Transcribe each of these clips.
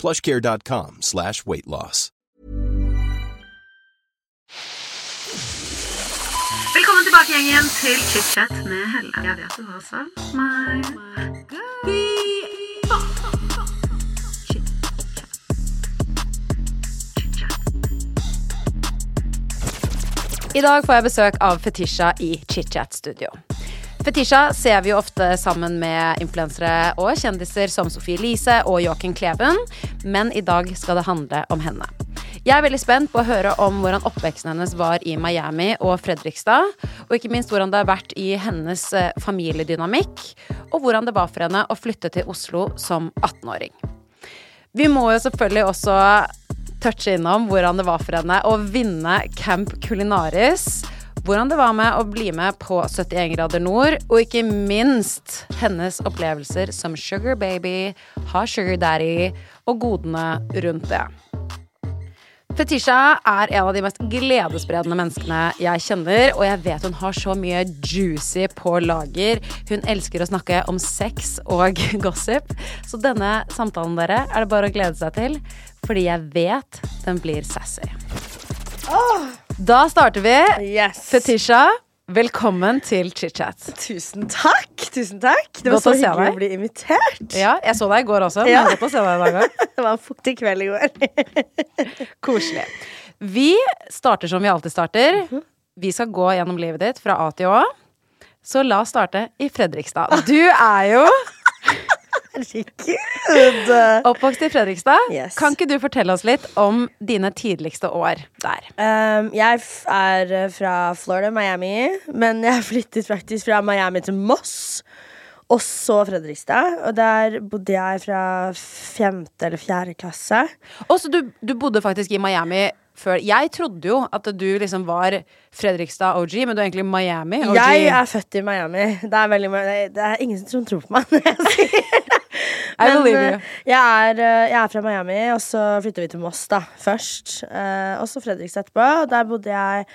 plushcare.com slash weight loss. Velkommen tilbake, gjengen, til chit-chat med Helle. Jeg vet du har savnet meg. I dag får jeg besøk av Fetisha i ChitChat-studio. Fetisha ser vi jo ofte sammen med influensere og kjendiser som Sofie Elise og Joakim Kleven, men i dag skal det handle om henne. Jeg er veldig spent på å høre om hvordan oppveksten hennes var i Miami og Fredrikstad, og ikke minst hvordan det har vært i hennes eh, familiedynamikk, og hvordan det var for henne å flytte til Oslo som 18-åring. Vi må jo selvfølgelig også touche innom hvordan det var for henne å vinne Camp Culinaris. Hvordan det var med å bli med på 71 grader nord, og ikke minst hennes opplevelser som sugar baby, ha sugar daddy og godene rundt det. Fetisha er en av de mest gledesspredende menneskene jeg kjenner, og jeg vet hun har så mye juicy på lager. Hun elsker å snakke om sex og gossip, så denne samtalen dere er det bare å glede seg til, fordi jeg vet den blir sassy. Da starter vi. Yes. Fetisha, velkommen til chit-chat. Tusen takk. Tusen takk. Det var Godt så hyggelig å bli invitert. Ja, jeg så deg i går også, Ja. godt å se deg i dag. Det var en fuktig kveld i går. Koselig. Vi starter som vi alltid starter. Vi skal gå gjennom livet ditt fra A til Å. Så la oss starte i Fredrikstad. Du er jo Herregud. oppvokst i Fredrikstad. Yes. Kan ikke du fortelle oss litt om dine tidligste år der? Um, jeg er eh, fra Florida, Miami, men jeg flyttet faktisk fra Miami til Moss. Og så Fredrikstad. Og der bodde jeg fra femte eller fjerde klasse. Og så du, du bodde faktisk i Miami før. Jeg trodde jo at du liksom var Fredrikstad OG, men du er egentlig Miami OG. Jeg er født i Miami. Det er, veldig, det er ingen som tror på meg når jeg sier det. I believe eh, you. jeg er, eh, jeg er fra Miami, og så flytta vi til Moss da, først. Eh, og så Fredrikstad etterpå. Og der bodde jeg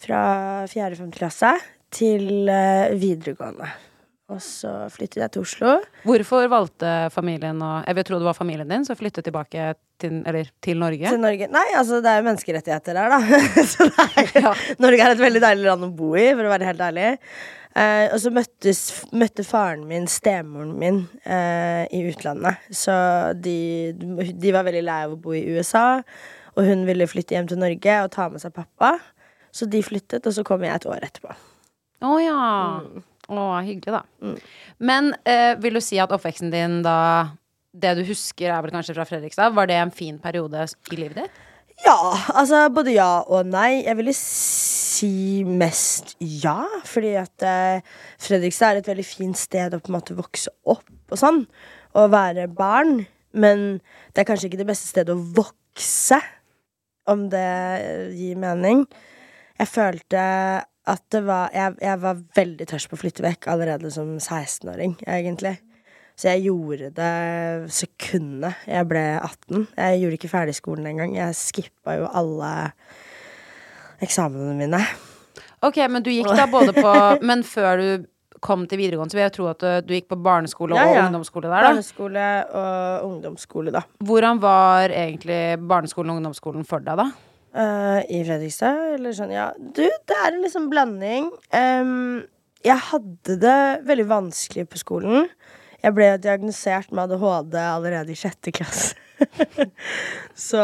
fra fjerde og femte klasse til videregående. Og så flyttet jeg til Oslo. Hvorfor valgte familien å Jeg vil tro det var familien din som flyttet tilbake til, eller, til Norge? Til Norge. Nei, altså det er jo menneskerettigheter der, da. så er, Ja. Norge er et veldig deilig land å bo i, for å være helt ærlig. Eh, og så møttes, møtte faren min stemoren min eh, i utlandet. Så de, de var veldig lei av å bo i USA, og hun ville flytte hjem til Norge og ta med seg pappa. Så de flyttet, og så kom jeg et år etterpå. Å ja. Å, hyggelig, da. Men eh, vil du si at oppveksten din da det du husker, er vel kanskje fra Fredrikstad. Var det en fin periode i livet ditt? Ja, altså både ja og nei. Jeg ville si mest ja, fordi at eh, Fredrikstad er et veldig fint sted å på en måte vokse opp og sånn. Og være barn. Men det er kanskje ikke det beste stedet å vokse, om det gir mening. Jeg følte at det var Jeg, jeg var veldig tørst på å flytte vekk allerede som 16-åring, egentlig. Så jeg gjorde det sekundet jeg ble 18. Jeg gjorde ikke ferdig skolen engang. Jeg skippa jo alle eksamenene mine. Ok, men du gikk da både på Men før du kom til videregående, så vil jeg tro at du, du gikk på barneskole Ja, og ja. ungdomsskole der, da. Barneskole og ungdomsskole, da. Hvordan var egentlig barneskolen og ungdomsskolen for deg, da? Uh, I Fredrikstad, eller sånn, ja. Du, det er en liksom blanding. Um, jeg hadde det veldig vanskelig på skolen. Jeg ble diagnosert med ADHD allerede i sjette klasse. så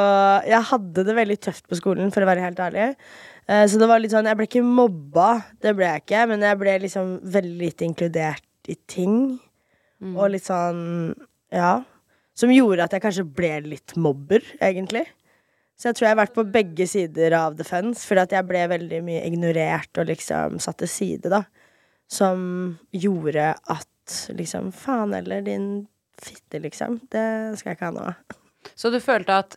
jeg hadde det veldig tøft på skolen, for å være helt ærlig. Eh, så det var litt sånn Jeg ble ikke mobba, det ble jeg ikke, men jeg ble liksom veldig lite inkludert i ting. Og litt sånn Ja. Som gjorde at jeg kanskje ble litt mobber, egentlig. Så jeg tror jeg har vært på begge sider av the fence, fordi at jeg ble veldig mye ignorert og liksom satt til side, da. Som gjorde at liksom Faen heller, din fitte, liksom. Det skal jeg ikke ha noe av. Så du følte at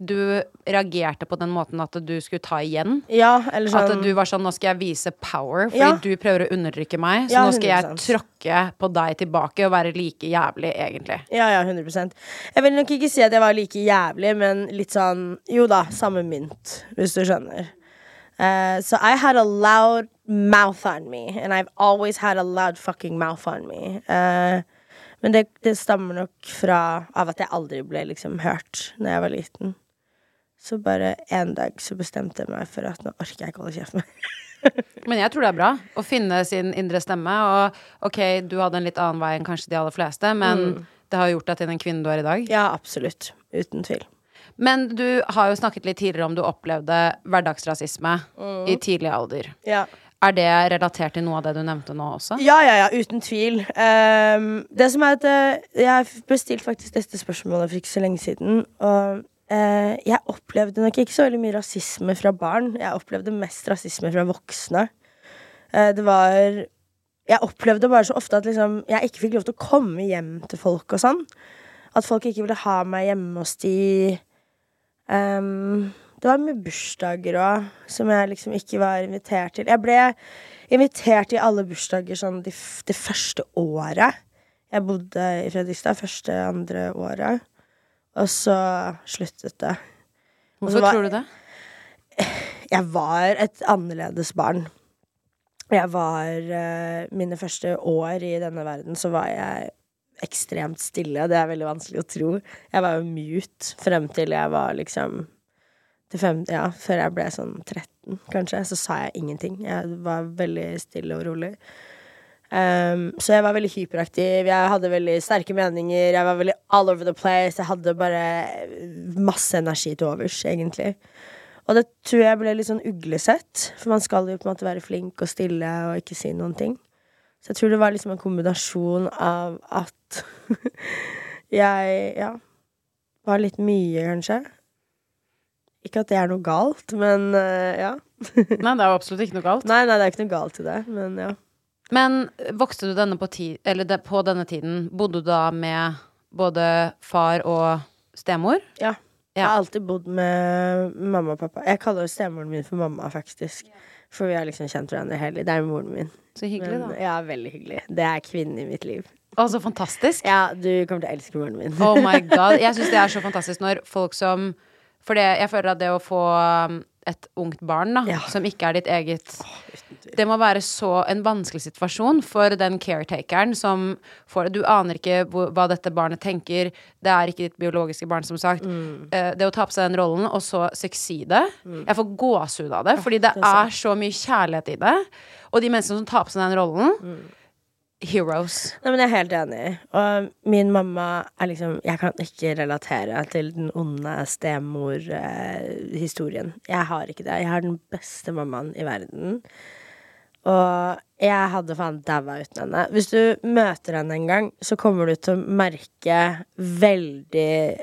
du reagerte på den måten at du skulle ta igjen? Ja, eller sånn At du var sånn 'nå skal jeg vise power', fordi Ja. du prøver å undertrykke meg. Så Ja, nå skal jeg tråkke på deg tilbake og være like jævlig, egentlig. Ja, ja, 100% Jeg vil nok ikke si at jeg var like jævlig, men litt sånn Jo da, samme mynt, hvis du skjønner. Uh, Så I had a loud mouth on me, and I've always had a loud fucking mouth on me. Eh, men det, det stammer nok fra av at jeg aldri ble liksom hørt når jeg var liten. Så bare en dag så bestemte jeg meg for at nå orker jeg ikke holde kjeft mer. Men jeg tror det er bra å finne sin indre stemme. Og ok, du hadde en litt annen vei enn kanskje de aller fleste, men Mm. det har gjort deg til den kvinnen du er i dag. Ja, absolutt. Uten tvil. Men du har jo snakket litt tidligere om du opplevde hverdagsrasisme Mm. i tidlig alder. Ja. Er det relatert til noe av det du nevnte nå også? Ja, ja, ja, uten tvil. Um, det som er at uh, Jeg bestilte faktisk dette spørsmålet for ikke så lenge siden. Og uh, jeg opplevde nok ikke så veldig mye rasisme fra barn. Jeg opplevde mest rasisme fra voksne. Uh, det var Jeg opplevde bare så ofte at liksom, jeg ikke fikk lov til å komme hjem til folk og sånn. At folk ikke ville ha meg hjemme hos de. Ehm, det var mye bursdager òg som jeg liksom ikke var invitert til. Jeg ble invitert i alle bursdager sånn de, det første året. Jeg bodde i Fredrikstad første, andre året. Og så sluttet det. Hvorfor var- tror du det? Jeg var et annerledes barn. Jeg var eh, Mine første år i denne verden så var jeg ekstremt stille. Det er veldig vanskelig å tro. Jeg var jo mute frem til jeg var liksom til fem, ja, Før jeg ble sånn 13, kanskje, så sa jeg ingenting. Jeg var veldig stille og rolig. Um, så jeg var veldig hyperaktiv. Jeg hadde veldig sterke meninger. Jeg var veldig all over the place. Jeg hadde bare masse energi til overs, egentlig. Og det tror jeg ble litt sånn uglesett, for man skal jo på en måte være flink og stille og ikke si noen ting. Så jeg tror det var liksom en kombinasjon av at jeg, ja, var litt mye, kanskje. Ikke at det er noe galt, men eh, ja. Nei, det er jo absolutt ikke noe galt. Nei, nei, det er ikke noe galt i det, men ja. Men vokste du denne på, ti eller det, på denne tiden? Bodde du da med både far og stemor? Ja. Jeg har alltid bodd med mamma og pappa. Jeg kaller stemoren min for mamma, faktisk. For vi har liksom kjent hverandre hele Det er moren min. Så hyggelig, Men, da. ja, veldig hyggelig. Det er kvinnen i mitt liv. Å, så fantastisk. Ja, du kommer til å elske moren min. Oh my god. Jeg syns det er så fantastisk når folk som For det, jeg føler at det å få um, et ungt barn da, Ja. som ikke er ditt eget Det må være så en vanskelig situasjon for den caretakeren som får det. Du aner ikke hva dette barnet tenker. Det er ikke ditt biologiske barn, som sagt. Mm. Eh, det å ta på seg den rollen, og så succeede Jeg får gåsehud av det, fordi det er er så mye kjærlighet i det. Og de menneskene som tar på seg den rollen, Mm. Heroes. Nei, men jeg er helt enig. Og min mamma er liksom Jeg kan ikke relatere til den onde stemor-historien. jeg har ikke det. Jeg har den beste mammaen i verden. Og jeg hadde faen daua uten henne. Hvis du møter henne en gang, så kommer du til å merke veldig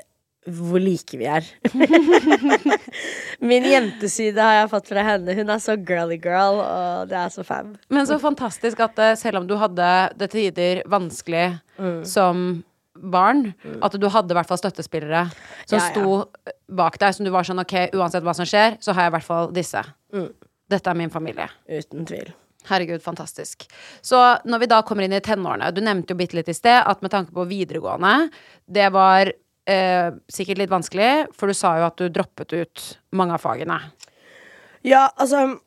hvor like vi er. Min jenteside har jeg fått fra henne. Hun er så girly girl, og det er så fam. Men så fantastisk at eh, selv om du hadde det til tider vanskelig Mm. som barn, at du hadde i hvert fall støttespillere som Ja, ja. sto bak deg, som du var sånn ok, uansett hva som skjer, så har jeg i hvert fall disse. Mm. Dette er min familie. Uten tvil. Herregud, fantastisk. Så når vi da kommer inn i tenårene Du nevnte jo bitte litt i sted at med tanke på videregående, det var eh, sikkert litt vanskelig, for du sa jo at du droppet ut mange av fagene. Ja, altså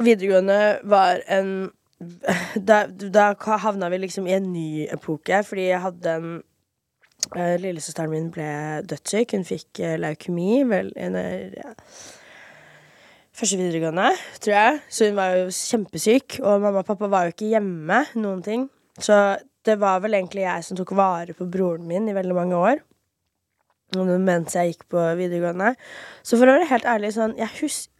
Videregående var en Da, havna vi liksom i en ny epoke, fordi jeg hadde en eh, Lillesøsteren min ble dødssyk. Hun fikk eh, leukemi vel en, ja, første videregående, tror jeg. Så hun var jo kjempesyk, og mamma og pappa var jo ikke hjemme, noen ting. Så det var vel egentlig jeg som tok vare på broren min i veldig mange år. Mens jeg gikk på videregående. Så for å være helt ærlig sånn Jeg husker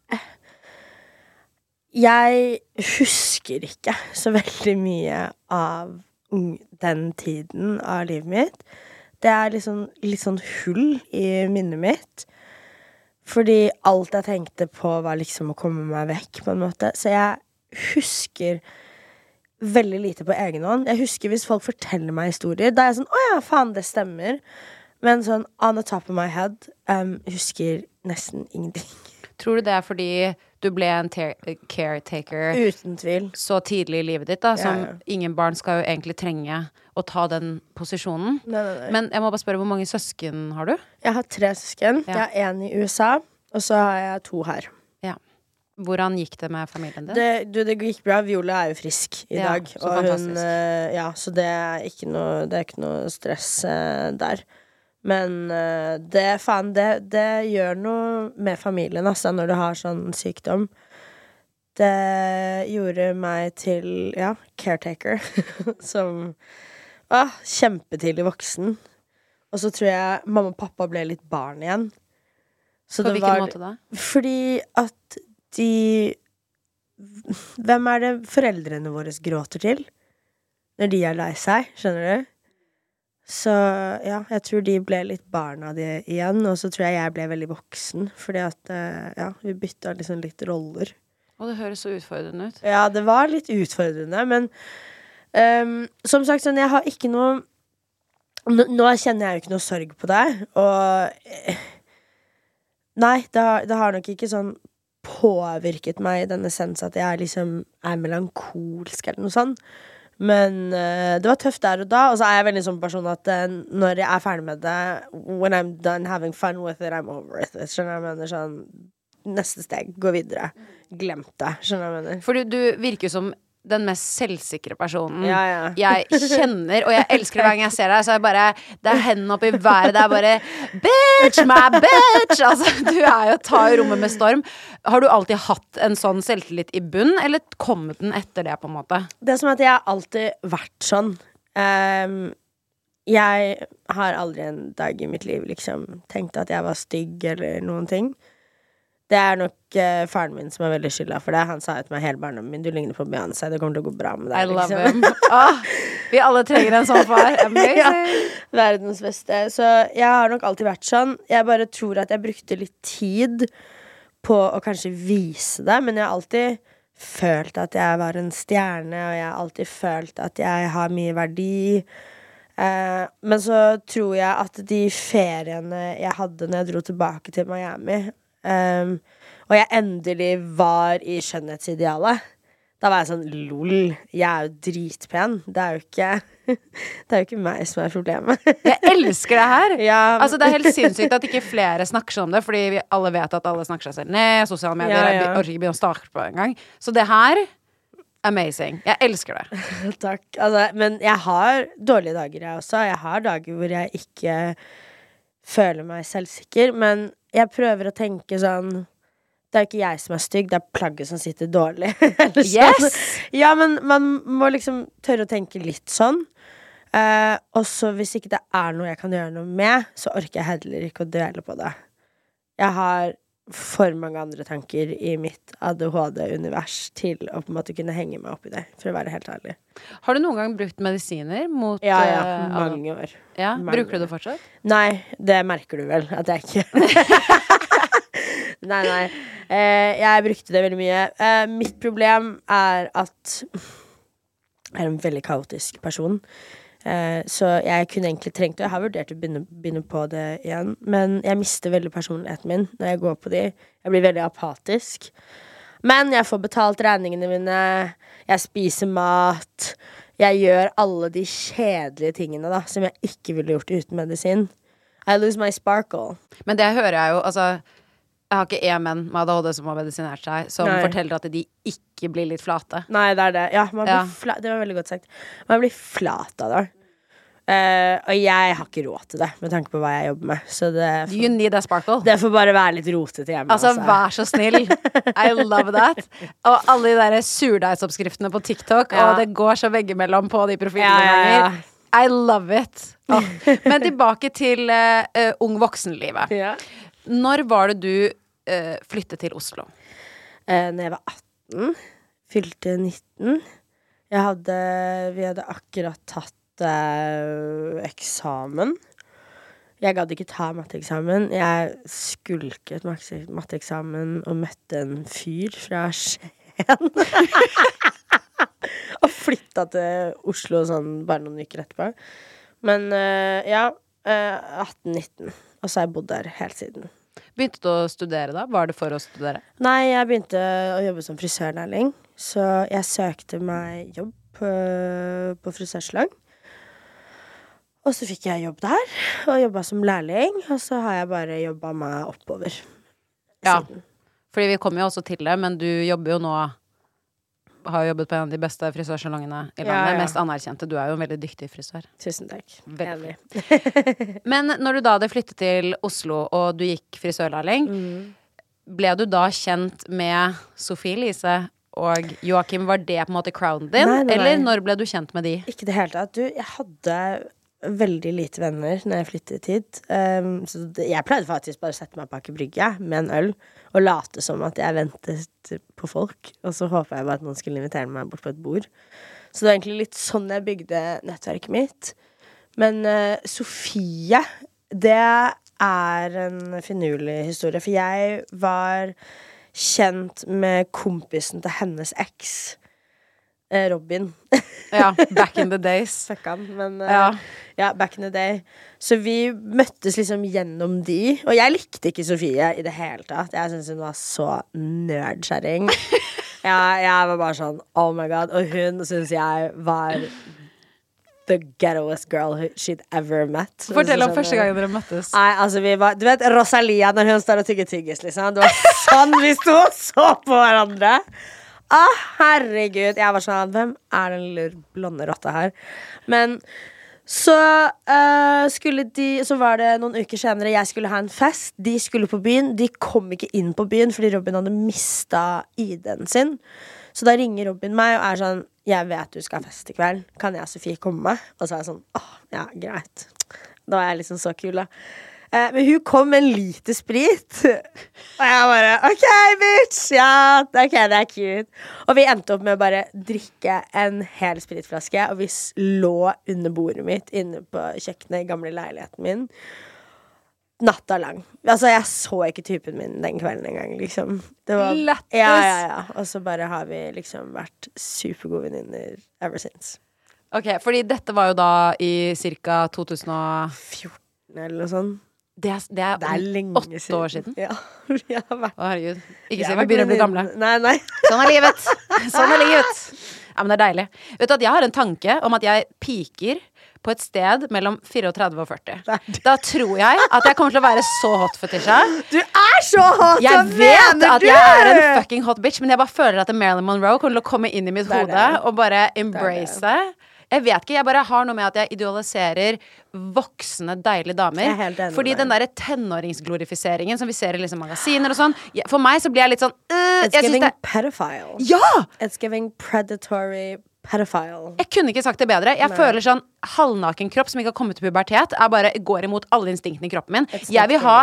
Jeg husker ikke så veldig mye av den tiden av livet mitt. Det er litt sånn, litt sånn hull i minnet mitt. Fordi alt jeg tenkte på, var liksom å komme meg vekk, på en måte. Så jeg husker veldig lite på egen hånd. Jeg husker hvis folk forteller meg historier. Da er jeg sånn Å ja, faen, det stemmer. Men sånn on the top of my head um, husker nesten ingenting. Tror du det er fordi du ble en caretaker Uten tvil. så tidlig i livet ditt, da, som Ja, ja. ingen barn skal jo egentlig trenge å ta den posisjonen? Nei, nei, nei. Men jeg må bare spørre, hvor mange søsken har du? Jeg har tre søsken. Ja. Jeg har én i USA, og så har jeg to her. Ja. Hvordan gikk det med familien din? Det, du, det gikk bra. Viola er jo frisk i Ja, dag. så og fantastisk. hun, ja, så det er ikke noe, det er ikke noe stress uh, der. Men eh, det, faen, det, det gjør noe med familien, altså, når du har sånn sykdom. Det gjorde meg til, ja, caretaker. Som ah, kjempetidlig voksen. Og så tror jeg mamma og pappa ble litt barn igjen. Så På det hvilken var- måte da? fordi at de Hvem er det foreldrene våre gråter til? Når de er lei seg, skjønner du? Så ja, jeg tror de ble litt barna de igjen, og så tror jeg jeg ble veldig voksen, fordi at eh, ja, vi bytta liksom litt roller. Og det høres så utfordrende ut. Ja, det var litt utfordrende, men um, som sagt, sånn, jeg har ikke noe nå, kjenner jeg jo ikke noe sorg på deg, og eh, Nei, det har, det har nok ikke sånn påvirket meg i denne sens at jeg liksom er melankolsk eller noe sånt. Men uh, det var tøft der og da, og så er jeg veldig sånn person at uh, når jeg er ferdig med det When I'm done having fun with it, I'm over it. Skjønner jeg mener? Sånn Neste steg, gå videre. Glemt det. Skjønner jeg mener? For du, du virker som den mest selvsikre personen Ja, ja. jeg kjenner, og jeg elsker det hver gang jeg ser deg. Så det bare Det er hendene opp i været. Det er bare Bitch, my bitch! Altså, du er jo ta i rommet med storm. Har du alltid hatt en sånn selvtillit i bunn, eller kommet den etter det, på en måte? Det er som at jeg har alltid vært sånn. Um, jeg har aldri en dag i mitt liv liksom tenkt at jeg var stygg eller noen ting. Det er nok uh, faren min som er veldig skylda for det. Han sa jo til meg hele barndommen min du ligner på Beyoncé, det kommer til å gå bra med deg. I love liksom. him. oh, vi alle trenger en sånn far. Amazing. Verdens beste. Så jeg har nok alltid vært sånn. Jeg bare tror at jeg brukte litt tid på å kanskje vise det, men jeg har alltid følt at jeg var en stjerne, og jeg har alltid følt at jeg har mye verdi. Eh, men så tror jeg at de feriene jeg hadde når jeg dro tilbake til Miami, eh, og jeg endelig var i skjønnhetsidealet da var jeg sånn lol, jeg er jo dritpen. Det er jo ikke Det er jo ikke meg som er problemet. Jeg elsker det her. Ja. Altså Det er helt sinnssykt at ikke flere snakker sånn om det, fordi vi alle vet at alle snakker seg selv ned. Sosiale medier. Ja, ja. Jeg orker ikke begynne å starte på engang. Så det her amazing. Jeg elsker det. Takk. Altså, men jeg har dårlige dager, jeg også. Jeg har dager hvor jeg ikke føler meg selvsikker. Men jeg prøver å tenke sånn Det er ikke jeg som er stygg, det er plagget som sitter dårlig. Sånn. Yes! Ja, men man må liksom tørre å tenke litt sånn. Uh, og så hvis ikke det er noe jeg kan gjøre noe med, så orker jeg heller ikke å dvele på det. Jeg har for mange andre tanker i mitt ADHD-univers til å på en måte kunne henge meg opp i det, for å være helt ærlig. Har du noen gang brukt medisiner mot Ja, ja, eh, mange år. ja? mange Bruker du det fortsatt? Nei, det merker du vel at jeg ikke Nei, nei. Eh, jeg brukte det veldig mye. Eh, mitt problem er at jeg er en veldig kaotisk person. Eh, så jeg kunne egentlig trengt det. Jeg har vurdert å begynne, begynne på det igjen, men jeg mister veldig personligheten min når jeg går på de. Jeg blir veldig apatisk. Men jeg får betalt regningene mine, jeg spiser mat. Jeg gjør alle de kjedelige tingene da som jeg ikke ville gjort uten medisin. I lose my sparkle. Men det hører jeg jo, altså Jeg har ikke én menn med ADHD som har medisinert seg, som Nei. forteller at de ikke blir litt flate. Nei, det er det. Ja, man blir Ja. Fla det var veldig godt sagt. Man blir flat av det. Uh, og jeg har ikke råd til det, med tanke på hva jeg jobber med. Så det You får, need that sparkle. det får bare være litt rotete hjemme. Altså, vær så snill. I love that. Og alle de der surdeigsoppskriftene på TikTok, Ja. og det går så veggimellom på de profilene Ja, ja. I love it. Oh. Men tilbake til eh, ung voksenlivet. Ja. Når var det du eh, flytte til Oslo? Eh, når jeg var 18, fylte 19 Jeg hadde Vi hadde akkurat tatt eh, eksamen. Jeg gadd ikke ta matteeksamen. Jeg skulket matteeksamen og møtte en fyr fra Skien. og flytta til Oslo sånn bare noen uker etterpå. Men eh, ja. eh, 18-19. Og så har jeg bodd der helt siden. Begynte du å studere da? Var det for å studere? Nei, jeg begynte å jobbe som frisørlærling. Så jeg søkte meg jobb på, på frisørsalong. Og så fikk jeg jobb der, og jobba som lærling. Og så har jeg bare jobba meg oppover. Ja. siden. Fordi vi kommer jo også til det, men du jobber jo nå Har jobbet på en av de beste frisørsalongene i landet. ja. Mest anerkjente. Du er jo en veldig dyktig frisør. Tusen takk. Veldig. Men når du da hadde flyttet til Oslo, og du gikk frisørlærling, Mm. ble du da kjent med Sofie Elise og Joakim? Var det på en måte crownen din? Nei, nei, nei. Eller når ble du kjent med de? Ikke i det hele tatt. Du, jeg hadde veldig lite venner når jeg flyttet hit. Um, så det, jeg pleide faktisk bare å sette meg bak i brygga med en øl og late som at jeg ventet på folk. Og så håpa jeg bare at noen skulle invitere meg bort på et bord. Så det var egentlig litt sånn jeg bygde nettverket mitt. Men uh, Sofie, det er en finurlig historie. For jeg var kjent med kompisen til hennes eks, Robin. Ja, back in the days. Han, men eh, Ja. ja, back in the day. Så vi møttes liksom gjennom de. Og jeg likte ikke Sofie i det hele tatt. Jeg syntes hun var så nerdkjerring. ja, jeg var bare sånn oh my god. Og hun syns jeg var the ghettoest girl she'd ever met. Fortell om første gangen dere møttes. Nei, altså vi var Du vet Rosalia når hun står og tygger tyggis, liksom? Det var sånn vi sto og så på hverandre. Å, herregud. Jeg var sånn Hvem er den lille blonde rotta her? Men så uh, skulle de Så var det noen uker senere jeg skulle ha en fest. De skulle på byen. De kom ikke inn på byen fordi Robin hadde mista ID-en sin. Så da ringer Robin meg og er sånn Jeg vet du skal ha fest i kveld. Kan jeg og Sofie komme? Og så er jeg sånn Åh, ja, greit. Da var jeg liksom så kul, da. Eh, men hun kom med en liter sprit. Og jeg bare OK, bitch! Ja, ok, det er cute. Og vi endte opp med å bare drikke en hel spritflaske, og vi lå under bordet mitt inne på kjøkkenet i gamle leiligheten min. Natta lang. Altså, jeg så ikke typen min den kvelden engang, liksom. Det var, ja, ja, ja. Og så bare har vi liksom vært supergode venninner ever since. Ok, fordi dette var jo da i ca. 2014 eller noe sånt. Det er, det er, Det er lenge åtte år siden. Ja, vi har vært Å, herregud. Ikke si vi begynner å bli gamle. Nei, nei. Sånn er livet. Sånn er livet. Ja, men det er deilig. Vet du at Jeg har en tanke om at jeg piker på et sted mellom 34 og 40. Da tror jeg at jeg kommer til å være så hot, Fetisha. Du er så hot! Jeg vet at du? jeg er en fucking hot bitch, men jeg bare føler at Marilyn Monroe kommer til å komme inn i mitt hode og bare embrace. Jeg vet ikke, jeg bare har noe med at jeg idealiserer voksne, deilige damer. Jeg er helt enig Fordi den derre tenåringsglorifiseringen som vi ser i liksom magasiner og sånn, for meg så blir jeg litt sånn uh, It's giving det, pedophile. Ja! It's giving predatory pedophile. Jeg kunne ikke sagt det bedre. Jeg føler sånn halvnaken kropp som ikke har kommet til pubertet, er bare går imot alle instinktene i kroppen min. Jeg vil ha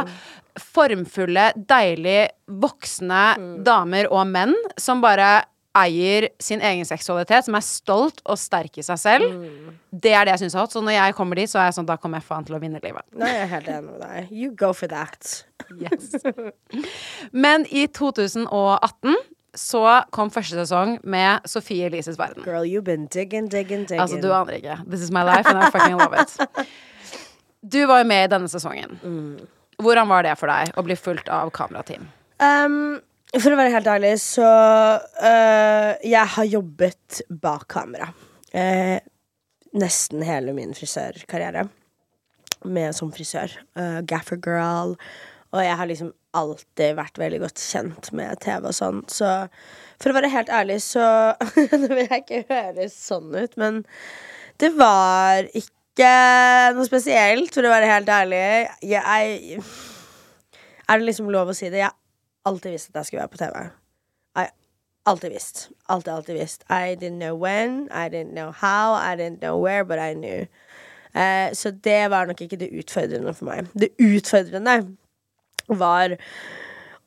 formfulle, deilige, voksne Mm. damer og menn som bare eier sin egen seksualitet, som er stolt og sterk i seg selv. Mm. Det er det jeg syns er hot. Så når jeg kommer dit, så er jeg sånn, da kommer jeg faen til å vinne livet. Nei, jeg er helt enig med deg. You go for that. Yes. Men i 2018 så kom første sesong med Sofie Elises verden. Girl, you've been digging, digging, digging. Altså, du aner ikke. This is my life, and I fucking love it. Du var jo med i denne sesongen. Hvordan var det for deg å bli fulgt av kamerateam? Um, for å være helt ærlig, så øh, Jeg har jobbet bak kamera. Eh, nesten hele min frisørkarriere. Med som frisør. Uh, Gaffer girl. Og jeg har liksom alltid vært veldig godt kjent med TV og sånn. Så for å være helt ærlig, så Nå vil jeg ikke høres sånn ut, men det var ikke noe spesielt, for å være helt ærlig. Jeg Er det liksom lov å si det? Jeg alltid visst at jeg skulle være på TV. I alltid visst. Alltid, alltid visst. I didn't know when, I didn't know how, I didn't know where, but I knew. Eh, så det var nok ikke det utfordrende for meg. Det utfordrende var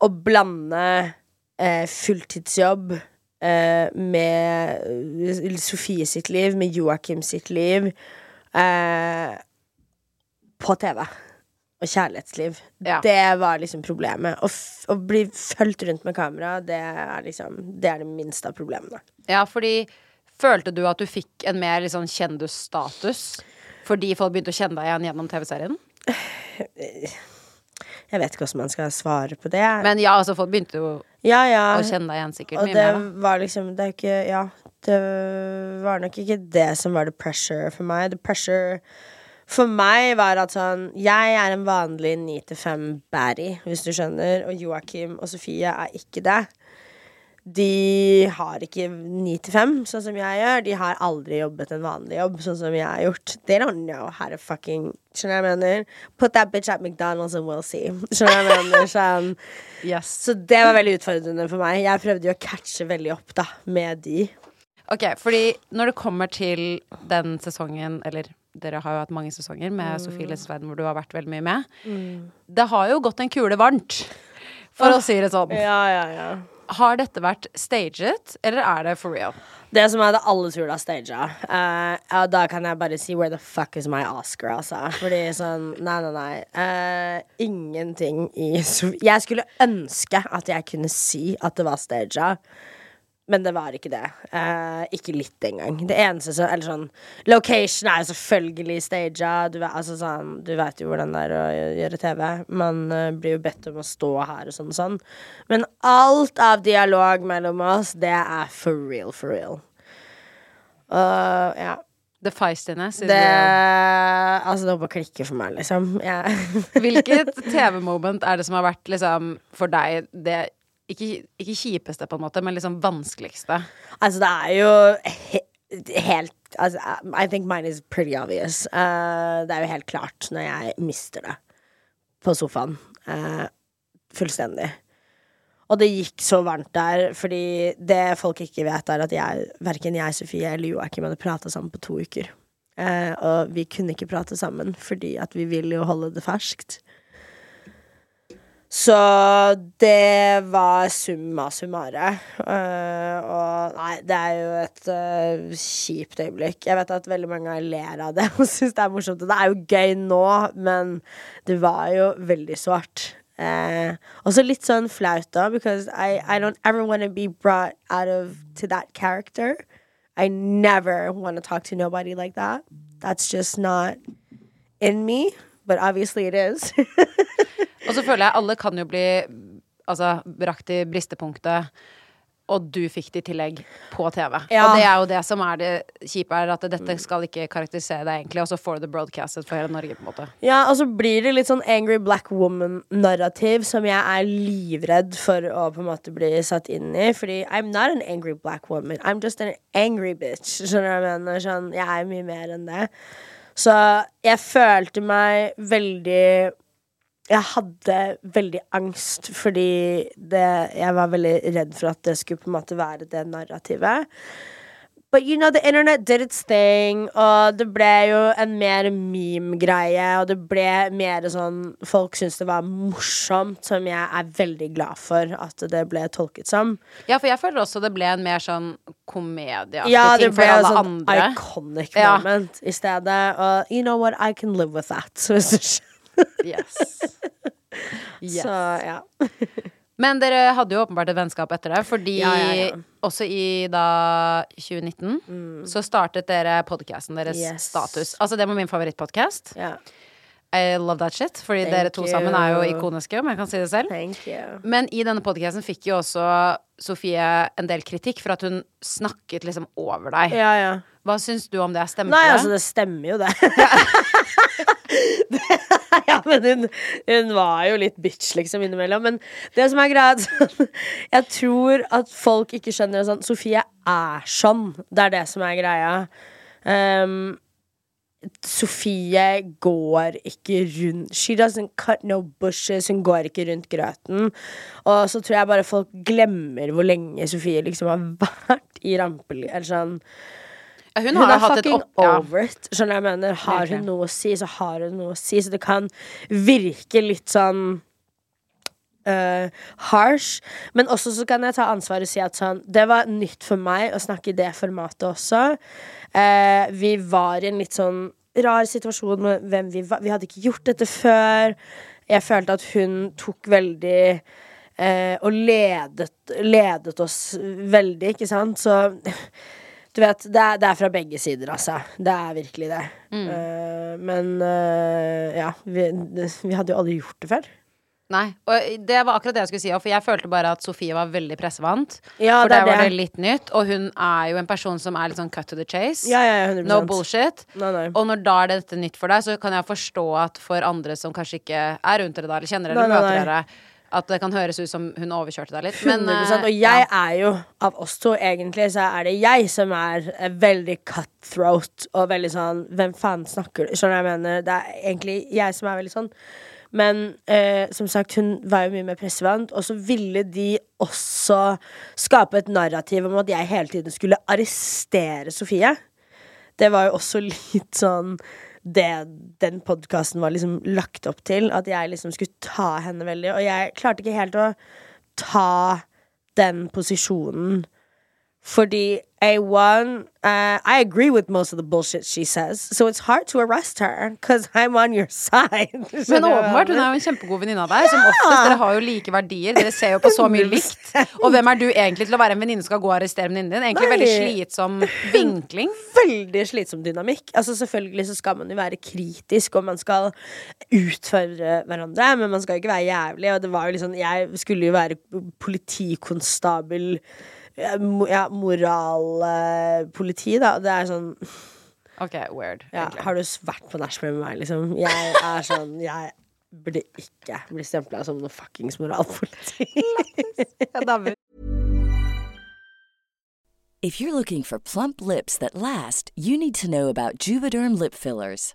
å blande eh, fulltidsjobb eh, med Sofie sitt liv, med Joakim sitt liv, eh, på TV. Og kjærlighetsliv. Ja. Det var liksom problemet. Å, å bli fulgt rundt med kamera, det er liksom Det er det minste av problemene. Ja, fordi Følte du at du fikk en mer liksom kjendusstatus fordi folk begynte å kjenne deg igjen gjennom TV-serien? Jeg vet ikke hvordan man skal svare på det. Men ja, altså folk begynte jo ja, ja. å kjenne deg igjen sikkert Og mye det mer, det var liksom Det er ikke Ja, det var nok ikke det som var the pressure for meg. The pressure for meg var at sånn Jeg er en vanlig 9-5 baddie, hvis du skjønner, og Joakim og Sofie er ikke det. De har ikke 9-5, sånn som jeg gjør. De har aldri jobbet en vanlig jobb, sånn som jeg har gjort. They don't know how to fucking Skjønner jeg mener? Put that bitch at McDonald's and we'll see. Skjønner jeg mener? Sånn Yes. så det var veldig utfordrende for meg. Jeg prøvde jo å catche veldig opp da med de. Ok, fordi når det kommer til den sesongen, eller dere har jo hatt mange sesonger med Mm. Sofie Elises hvor du har vært veldig mye med, det har jo gått en kule varmt, for å si det sånn. Ja, ja, ja. Har dette vært staged, eller er det for real? Det som er det alle tror det er staged. Uh, ja, da kan jeg bare si where the fuck is my Oscar, altså. Fordi sånn Nei, nei, nei. Uh, ingenting i Jeg skulle ønske at jeg kunne si at det var staged. Men det var ikke det. Eh, ikke litt engang. Det eneste som Eller sånn Location er jo selvfølgelig staged. Du, altså, sånn, du vet jo hvordan det er å gjøre TV. Man uh, blir jo bedt om å stå her og sånn og sånn. Men alt av dialog mellom oss, det er for real, for real. Uh, ja. The feistiness Det real. Altså, det bare klikker for meg, liksom. Yeah. Hvilket TV-moment er det som har vært liksom for deg det ikke, ikke kjipeste, på en måte, men liksom vanskeligste? Altså, det er jo he helt altså, I think mine is pretty obvious. Uh, det er jo helt klart når jeg mister det på sofaen. Uh, fullstendig. Og det gikk så varmt der, fordi det folk ikke vet, er at jeg, verken jeg, Sofie eller Joakim hadde prata sammen på to uker. Uh, og vi kunne ikke prate sammen, fordi at vi vil jo holde det ferskt. Så det var summa summare. Uh, og nei, det er jo et uh, kjipt øyeblikk. Jeg vet at veldig mange ler av det og syns det er morsomt. Og det er jo gøy nå, men det var jo veldig sårt. Uh, også litt sånn flaut, da, because I, I don't ever want to be brought out of to that character. I never want to talk to nobody like that. That's just not in me, but obviously it is. Og så føler jeg alle kan jo bli altså, brakt til bristepunktet, og du fikk det i tillegg på TV. Ja. Og det er jo det som er det kjipe, er at dette skal ikke karakterisere deg egentlig, og så får du det broadcastet for hele Norge, på en måte. Ja, og så blir det litt sånn angry black woman-narrativ som jeg er livredd for å på en måte bli satt inn i. Fordi I'm not an angry black woman. I'm just an angry bitch. Skjønner du hva jeg mener? Sånn, jeg er mye mer enn det. Så jeg følte meg veldig jeg hadde veldig angst fordi det, jeg var veldig redd for at det skulle på en måte være det narrativet. But you know, the internet did its thing, og det ble jo en mer meme-greie, og det ble mer sånn Folk syntes det var morsomt, som jeg er veldig glad for at det ble tolket som. Ja, for jeg føler også det ble en mer sånn komedieaktig Ja, det ble for alle sånn andre. iconic Ja. moment i stedet. Og you know what, I can live with that. Yes. Yes. så ja. Men dere hadde jo åpenbart et vennskap etter det, fordi Ja, ja, ja. også i da 2019 så startet dere podcasten deres Mm. Yes. Status. Altså det var min favorittpodkast. ja. I love that shit. Fordi Thank dere to sammen er jo ikoniske, om jeg kan si det selv. Thank you. Men i denne podcasten fikk jo også Sofie en del kritikk for at hun snakket liksom over deg. Ja, ja. Hva syns du om det? Stemmer Nei, det? altså, det stemmer jo, det. ja, men hun, hun var jo litt bitch, liksom, innimellom. Men det som er greia, sånn, jeg tror at folk ikke skjønner sånn Sofie er sånn. Det er det som er greia. Um, Sofie går ikke rundt She doesn't cut no bushes. Hun går ikke rundt grøten. Og så tror jeg bare folk glemmer hvor lenge Sofie liksom har vært i rampelyset. Eller sånn hun, hun, har hatt fucking opp... Ja. over it. Skjønner jeg mener? Har hun noe å si, så har hun noe å si. Så det kan virke litt sånn Uh, harsh. Men også så kan jeg ta ansvar og si at sånn Det var nytt for meg å snakke i det formatet også. Uh, vi var i en litt sånn rar situasjon med hvem vi var. Vi hadde ikke gjort dette før. Jeg følte at hun tok veldig uh, og ledet, ledet oss veldig, ikke sant? Så du vet, det er, det er fra begge sider, altså. Det er virkelig det. Eh, men uh, ja, vi, det, vi hadde jo aldri gjort det før. Nei. Og det var akkurat det jeg skulle si for jeg følte bare at Sofie var veldig pressevant. Ja, for det der er var det. litt nytt. Og hun er jo en person som er litt sånn cut to the chase. Ja, ja, ja, 100 No bullshit. Nei, nei. Og når da er dette nytt for deg, så kan jeg forstå at for andre som kanskje ikke er rundt dere da, eller kjenner dere, eller møter dere, at det kan høres ut som hun overkjørte deg litt. Men, 100%, eh, og jeg ja. er jo, av oss to egentlig, så er det jeg som er eh, veldig cutthroat og veldig sånn Hvem faen snakker du? Skjønner du hva jeg mener? Det er egentlig jeg som er veldig sånn. Men eh, som sagt, hun var jo mye mer pressevant, og så ville de også skape et narrativ om at jeg hele tiden skulle arrestere Sofie. Det var jo også litt sånn det den podkasten var liksom lagt opp til. At jeg liksom skulle ta henne veldig. Og jeg klarte ikke helt å ta den posisjonen. Fordi A1 uh, I agree with most of the bullshit she says, so it's hard to arrest her because I'm on your side. Men åpenbart, hun er jo en kjempegod venninne av deg. Som oftest, Dere har jo like verdier. Dere ser jo på så mye likt. Og hvem er du egentlig til å være en venninne som skal gå og arrestere venninnen din? Egentlig Nei. veldig slitsom vinkling. veldig slitsom dynamikk. Altså Selvfølgelig så skal man jo være kritisk, og man skal utfordre hverandre, men man skal jo ikke være jævlig. Og det var jo liksom Jeg skulle jo være politikonstabel ja, moralpoliti, da. Det er sånn Ok, weird. ja. Har du vært på nachspiel med meg, liksom? Jeg er sånn Jeg burde ikke bli stempla som noe fuckings moralpoliti. If you're looking for plump lips that last, you need to know about Juvederm lip fillers.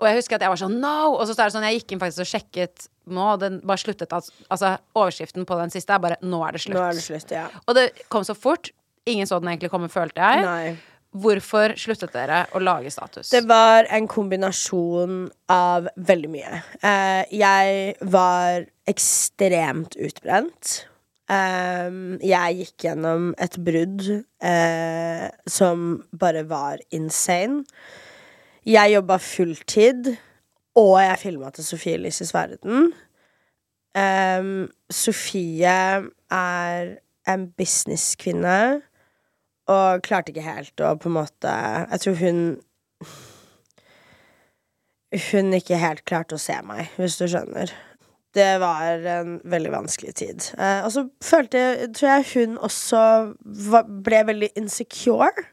Og jeg husker at jeg var sånn no! Og så er det sånn, jeg gikk inn faktisk og sjekket nå, og den bare sluttet at, Altså, overskriften på den siste er bare 'nå er det slutt'. Nå er det slutt, ja. Og det kom så fort. Ingen så den egentlig komme, følte jeg. Nei. Hvorfor sluttet dere å lage status? Det var en kombinasjon av veldig mye. Eh, jeg var ekstremt utbrent. Um, jeg gikk gjennom et brudd eh, som bare var insane. Jeg jobba fulltid, og jeg filma til Sofie Elises verden. Um, Sofie er en businesskvinne og klarte ikke helt å på en måte Jeg tror hun Hun ikke helt klarte å se meg, hvis du skjønner. Det var en veldig vanskelig tid. Eh, og så følte jeg Tror jeg hun også var, ble veldig insecure.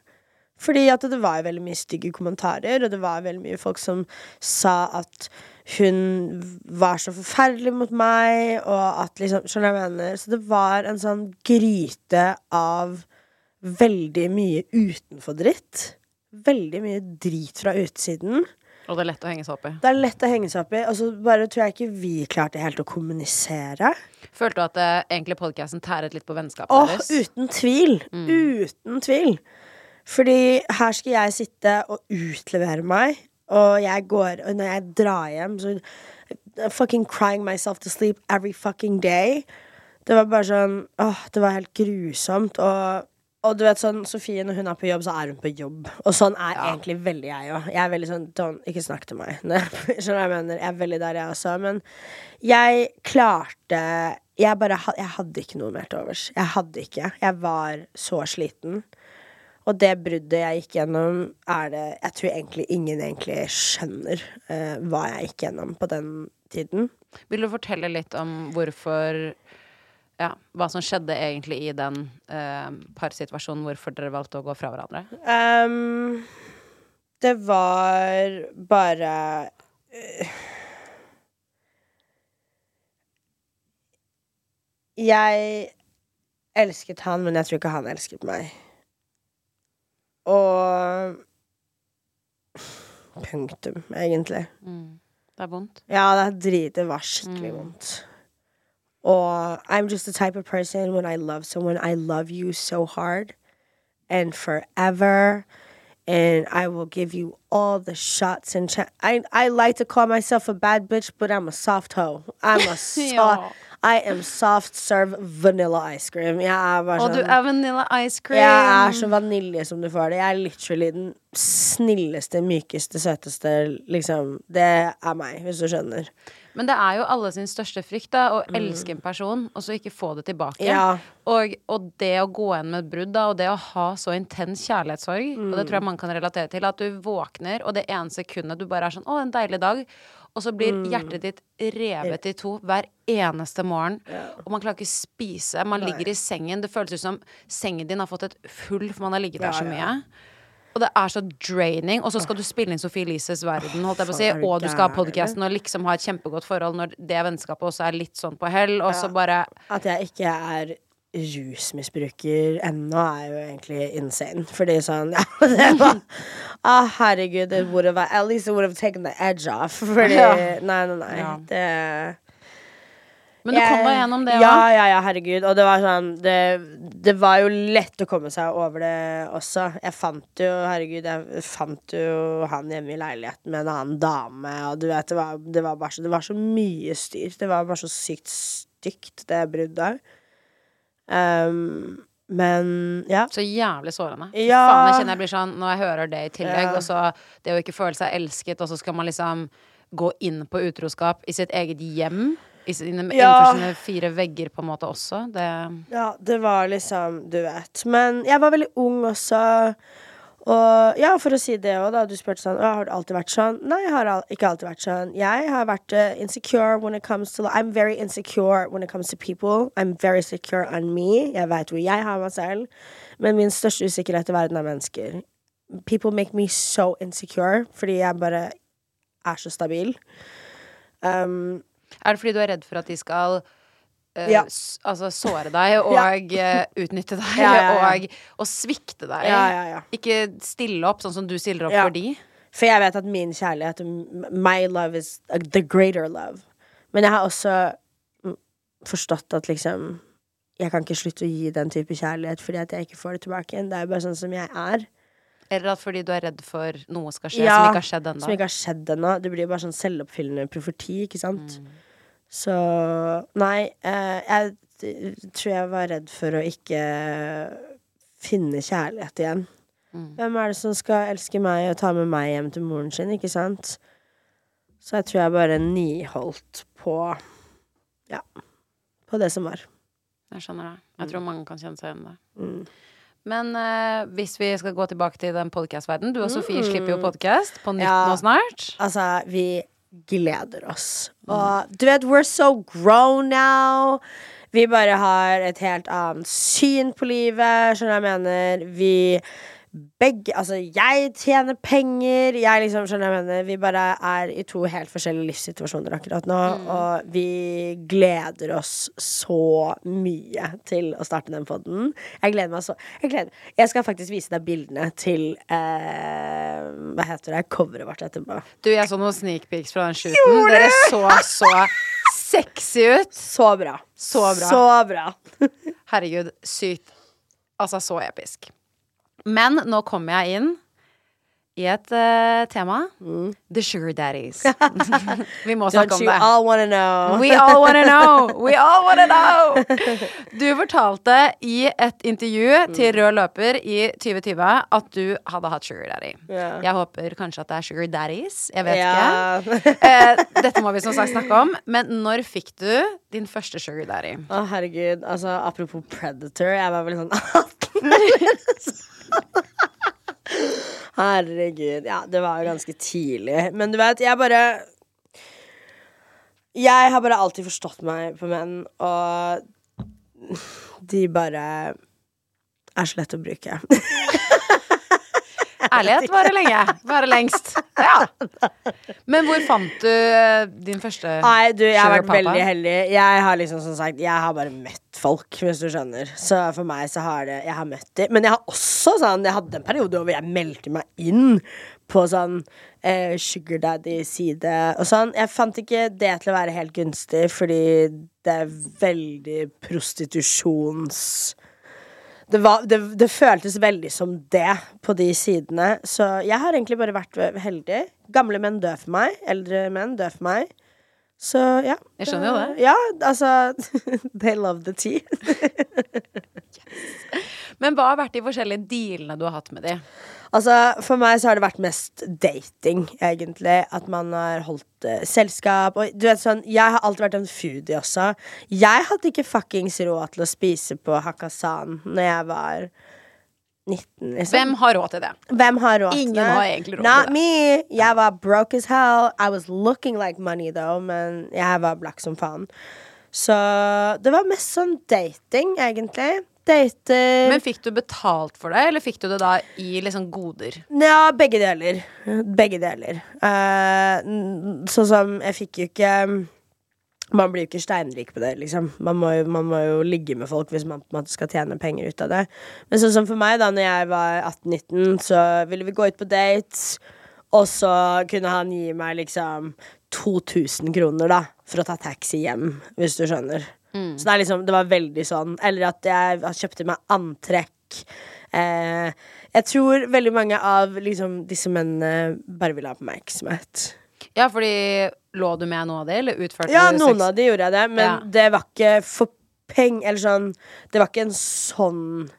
Fordi at det var veldig mye stygge kommentarer, og det var veldig mye folk som sa at hun var så forferdelig mot meg, og at liksom Skjønner jeg mener? Så det var en sånn gryte av veldig mye utenfor dritt. Veldig mye drit fra utsiden. Og det er lett å henge seg opp i. Det er lett å henge seg opp i, og så bare tror jeg ikke vi klarte helt å kommunisere. Følte du at eh, egentlig podkasten tæret litt på vennskapet Åh, deres? uten tvil! Uten tvil. Fordi her skal jeg sitte og utlevere meg, og jeg går Og når jeg drar hjem, så I'm fucking crying myself to sleep every fucking day. Det var bare sånn Åh, det var helt grusomt. Og, og du vet sånn, Sofie, når hun er på jobb, så er hun på jobb. Og sånn er egentlig veldig jeg òg. Jeg er veldig sånn don't, Ikke snakk til meg. Skjønner du hva jeg mener? Jeg er veldig der, jeg også. Men jeg klarte Jeg bare Jeg hadde ikke noe mer til overs. Jeg hadde ikke. Jeg var så sliten. Og det bruddet jeg gikk gjennom, er det Jeg tror egentlig ingen egentlig skjønner eh, hva jeg gikk gjennom på den tiden. Vil du fortelle litt om hvorfor Ja, hva som skjedde egentlig i den eh, parsituasjonen, hvorfor dere valgte å gå fra hverandre? Um, det var bare uh, Jeg elsket han, men jeg tror ikke han elsket meg. Og Punktum, egentlig. Det er vondt. Ja, det er drit. Det var skikkelig vondt. Og I'm just the type of person when I love someone, I love you so hard and forever. And I will give you all the shots and ch I I like to call myself a bad bitch, but I'm a soft hoe. I'm a soft. I am soft serve vanilla ice cream. Jeg er bare Og du sånn er vanilla ice cream! jeg er så vanilje som du får det. Jeg er literally den snilleste, mykeste, søteste, liksom. Det er meg, hvis du skjønner. Men det er jo alle sin største frykt, da. Å elske en person, og så ikke få det tilbake. Mm. Ja. Og, og det å gå igjen med et brudd, da, og det å ha så intens kjærlighetssorg, og det Mm. tror jeg man kan relatere til, at du våkner, og det ene sekundet du bare er sånn Å, en deilig dag. Og så blir Mm. hjertet ditt revet i to hver eneste morgen. Og man klarer ikke spise. Man ligger i sengen. Det føles ut som sengen din har fått et hull, for man har ligget der så mye. Og det er så draining. Og så skal du spille inn Sophie Elises verden, holdt jeg på å si. Og du skal ha podkasten og liksom ha et kjempegodt forhold når det vennskapet også er litt sånn på hell. Og så bare At jeg ikke er rusmisbruker ennå, er jo egentlig insane. Fordi sånn ja, det var, ah, Herregud, det would have, at least it would have taken the edge off. Fordi Ja. Nei, nei, nei. Ja. Det Men du kom deg gjennom det Ja, òg. ja, ja, herregud. Og det var sånn det, det var jo lett å komme seg over det også. Jeg fant jo, herregud, jeg fant jo han hjemme i leiligheten med en annen dame, og du vet, det var, det var bare så Det var så mye styr. Det var bare så sykt stygt, det bruddet. Um, men ja. Så jævlig sårende. Ja. Faen, jeg kjenner jeg blir sånn når jeg hører det i tillegg, Ja. og så det å ikke føle seg elsket, og så skal man liksom gå inn på utroskap i sitt eget hjem. I sine, Ja. Innenfor sine fire vegger, på en måte, også. Det Ja, det var liksom Du vet. Men jeg var veldig ung også. Og ja, for å si det òg, da. Du spurte sånn Har du alltid vært sånn? Nei, jeg har al ikke alltid vært sånn. Jeg har vært uh, insecure when it comes to I'm very insecure when it comes to people. I'm very secure on me. Jeg veit hvor jeg har meg selv. Men min største usikkerhet i verden er mennesker. People make me so insecure fordi jeg bare er så stabil. Um, Er det fordi du er redd for at de skal eh, Ja. altså såre deg og eh, utnytte deg Ja, ja, ja. Og, og svikte deg? Ja, ja, ja. Ikke stille opp sånn som du stiller opp Ja. for de? For jeg vet at min kjærlighet My love is uh, the greater love. Men jeg har også mm, forstått at liksom Jeg kan ikke slutte å gi den type kjærlighet fordi at jeg ikke får det tilbake igjen. Det er jo bare sånn som jeg er. Eller at fordi du er redd for noe skal skje Ja, som ikke har skjedd ennå? Som ikke har skjedd ennå. Det blir jo bare sånn selvoppfyllende profeti, ikke sant. Så nei, eh, jeg tror jeg var redd for å ikke finne kjærlighet igjen. Mm. Hvem er det som skal elske meg og ta med meg hjem til moren sin, ikke sant? Så jeg tror jeg bare niholdt på Ja, på det som var. Jeg skjønner det. Jeg tror mange kan kjenne seg igjen i det. Mm. Men eh, hvis vi skal gå tilbake til den podcast-verdenen Du og Sofie slipper jo podcast på nytt Mm. Ja. nå snart. Altså, vi gleder oss. Og du vet, we're so grown now. Vi bare har et helt annet syn på livet, skjønner du hva jeg mener. Vi begge Altså, jeg tjener penger, jeg liksom, skjønner jeg mener. Vi bare er i to helt forskjellige livssituasjoner akkurat nå, og vi gleder oss så mye til å starte den poden. Jeg gleder meg så Jeg, gleder. jeg skal faktisk vise deg bildene til eh, Hva heter det? Coveret vårt etterpå. Du, jeg så noen sneak peeks fra den shooten. Dere så så sexy ut. Så bra. Så bra. Så bra. Herregud, sykt. Altså, så episk. Men nå kommer jeg inn i et uh, tema. The sugar daddies. Vi må snakke om det. Don't you all wanna know? We all wanna know! We all wanna know! Du fortalte i et intervju til Rød løper i 2020 at du hadde hatt sugar daddy. Yeah. Jeg håper kanskje at det er sugar daddies. Jeg vet yeah. ikke. Eh, dette må vi som sagt snakke om. Men når fikk du din første sugar daddy? Å, herregud. Altså, apropos Predator, jeg var vel sånn 18 Herregud. Ja, det var jo ganske tidlig. Men du vet, jeg bare Jeg har bare alltid forstått meg på menn, og de bare er så lett å bruke. Ærlighet varer lenge. Varer lengst. Ja. Men hvor fant du eh, din første Nei, du, jeg har vært pappa? veldig heldig. Jeg har liksom, som sagt, jeg har bare møtt folk, hvis du skjønner. Så for meg så har det Jeg har møtt dem. Men jeg har også sånn Jeg hadde en periode hvor jeg meldte meg inn på sånn eh, sugar daddy-side og sånn. Jeg fant ikke det til å være helt gunstig, fordi det er veldig prostitusjons... Det, var, det, det føltes veldig som det på de sidene. Så jeg har egentlig bare vært heldig. Gamle menn dør for meg. Eldre menn dør for meg. Så ja. Jeg skjønner jo det. Ja, altså They love the tea. Men hva har vært de forskjellige dealene du har hatt med de? Altså, For meg så har det vært mest dating, egentlig. At man har holdt uh, selskap. Og du vet sånn, Jeg har alltid vært en foodie også. Jeg hadde ikke fuckings råd til å spise på Hakkasan når jeg var 19, liksom. Hvem har råd til det? Hvem har råd Ingen til det? har egentlig råd Not til det. Not me. Jeg var broke as hell. I was looking like money though, men jeg var black som faen. Så det var mest sånn dating, egentlig. Dater Men fikk du betalt for det, eller fikk du det da i liksom goder? Ja, begge deler. Begge deler. Uh, sånn som Jeg fikk jo ikke Man blir jo ikke steinrik på det, liksom. Man må, jo, man må jo ligge med folk hvis man på en måte skal tjene penger ut av det. Men sånn som for meg, da når jeg var 18-19, så ville vi gå ut på dates. Og så kunne han gi meg liksom 2000 kroner, da, for å ta taxi hjem, hvis du skjønner. Så det er liksom, det var veldig sånn Eller at jeg kjøpte meg antrekk. Eh, jeg tror veldig mange av liksom, disse mennene bare ville ha oppmerksomhet. Ja, fordi lå du med noe av det, eller utførte Ja, du noen av de gjorde jeg det, men Ja. det var ikke for peng Eller sånn Det var ikke en sånn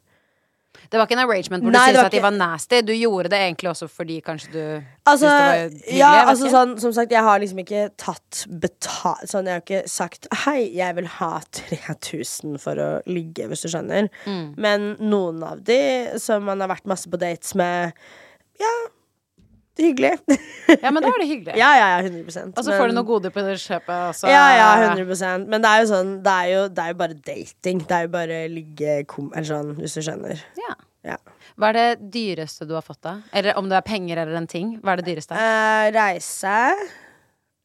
Det var ikke en arrangement hvor Nei, du syntes at de var nasty. Du gjorde det egentlig også fordi kanskje du Altså, det var hyggelig. ja, altså sånn, som sagt, jeg har liksom ikke tatt betalt Sånn, jeg har ikke sagt Hei, jeg vil ha 3000 for å ligge, hvis du skjønner. Mm. Men noen av de som man har vært masse på dates med, ja, hyggelig. Ja, men da er det hyggelig. ja, ja, ja, 100 Og så får du noe gode på det kjøpet, og så Ja, ja, 100% Men det er jo sånn Det er jo, det er jo bare dating. Det er jo bare ligge kom, Eller sånn, hvis du skjønner. Ja. Ja. Hva er det dyreste du har fått, da? Eller om det er penger eller en ting. Hva er det dyreste? Uh, reise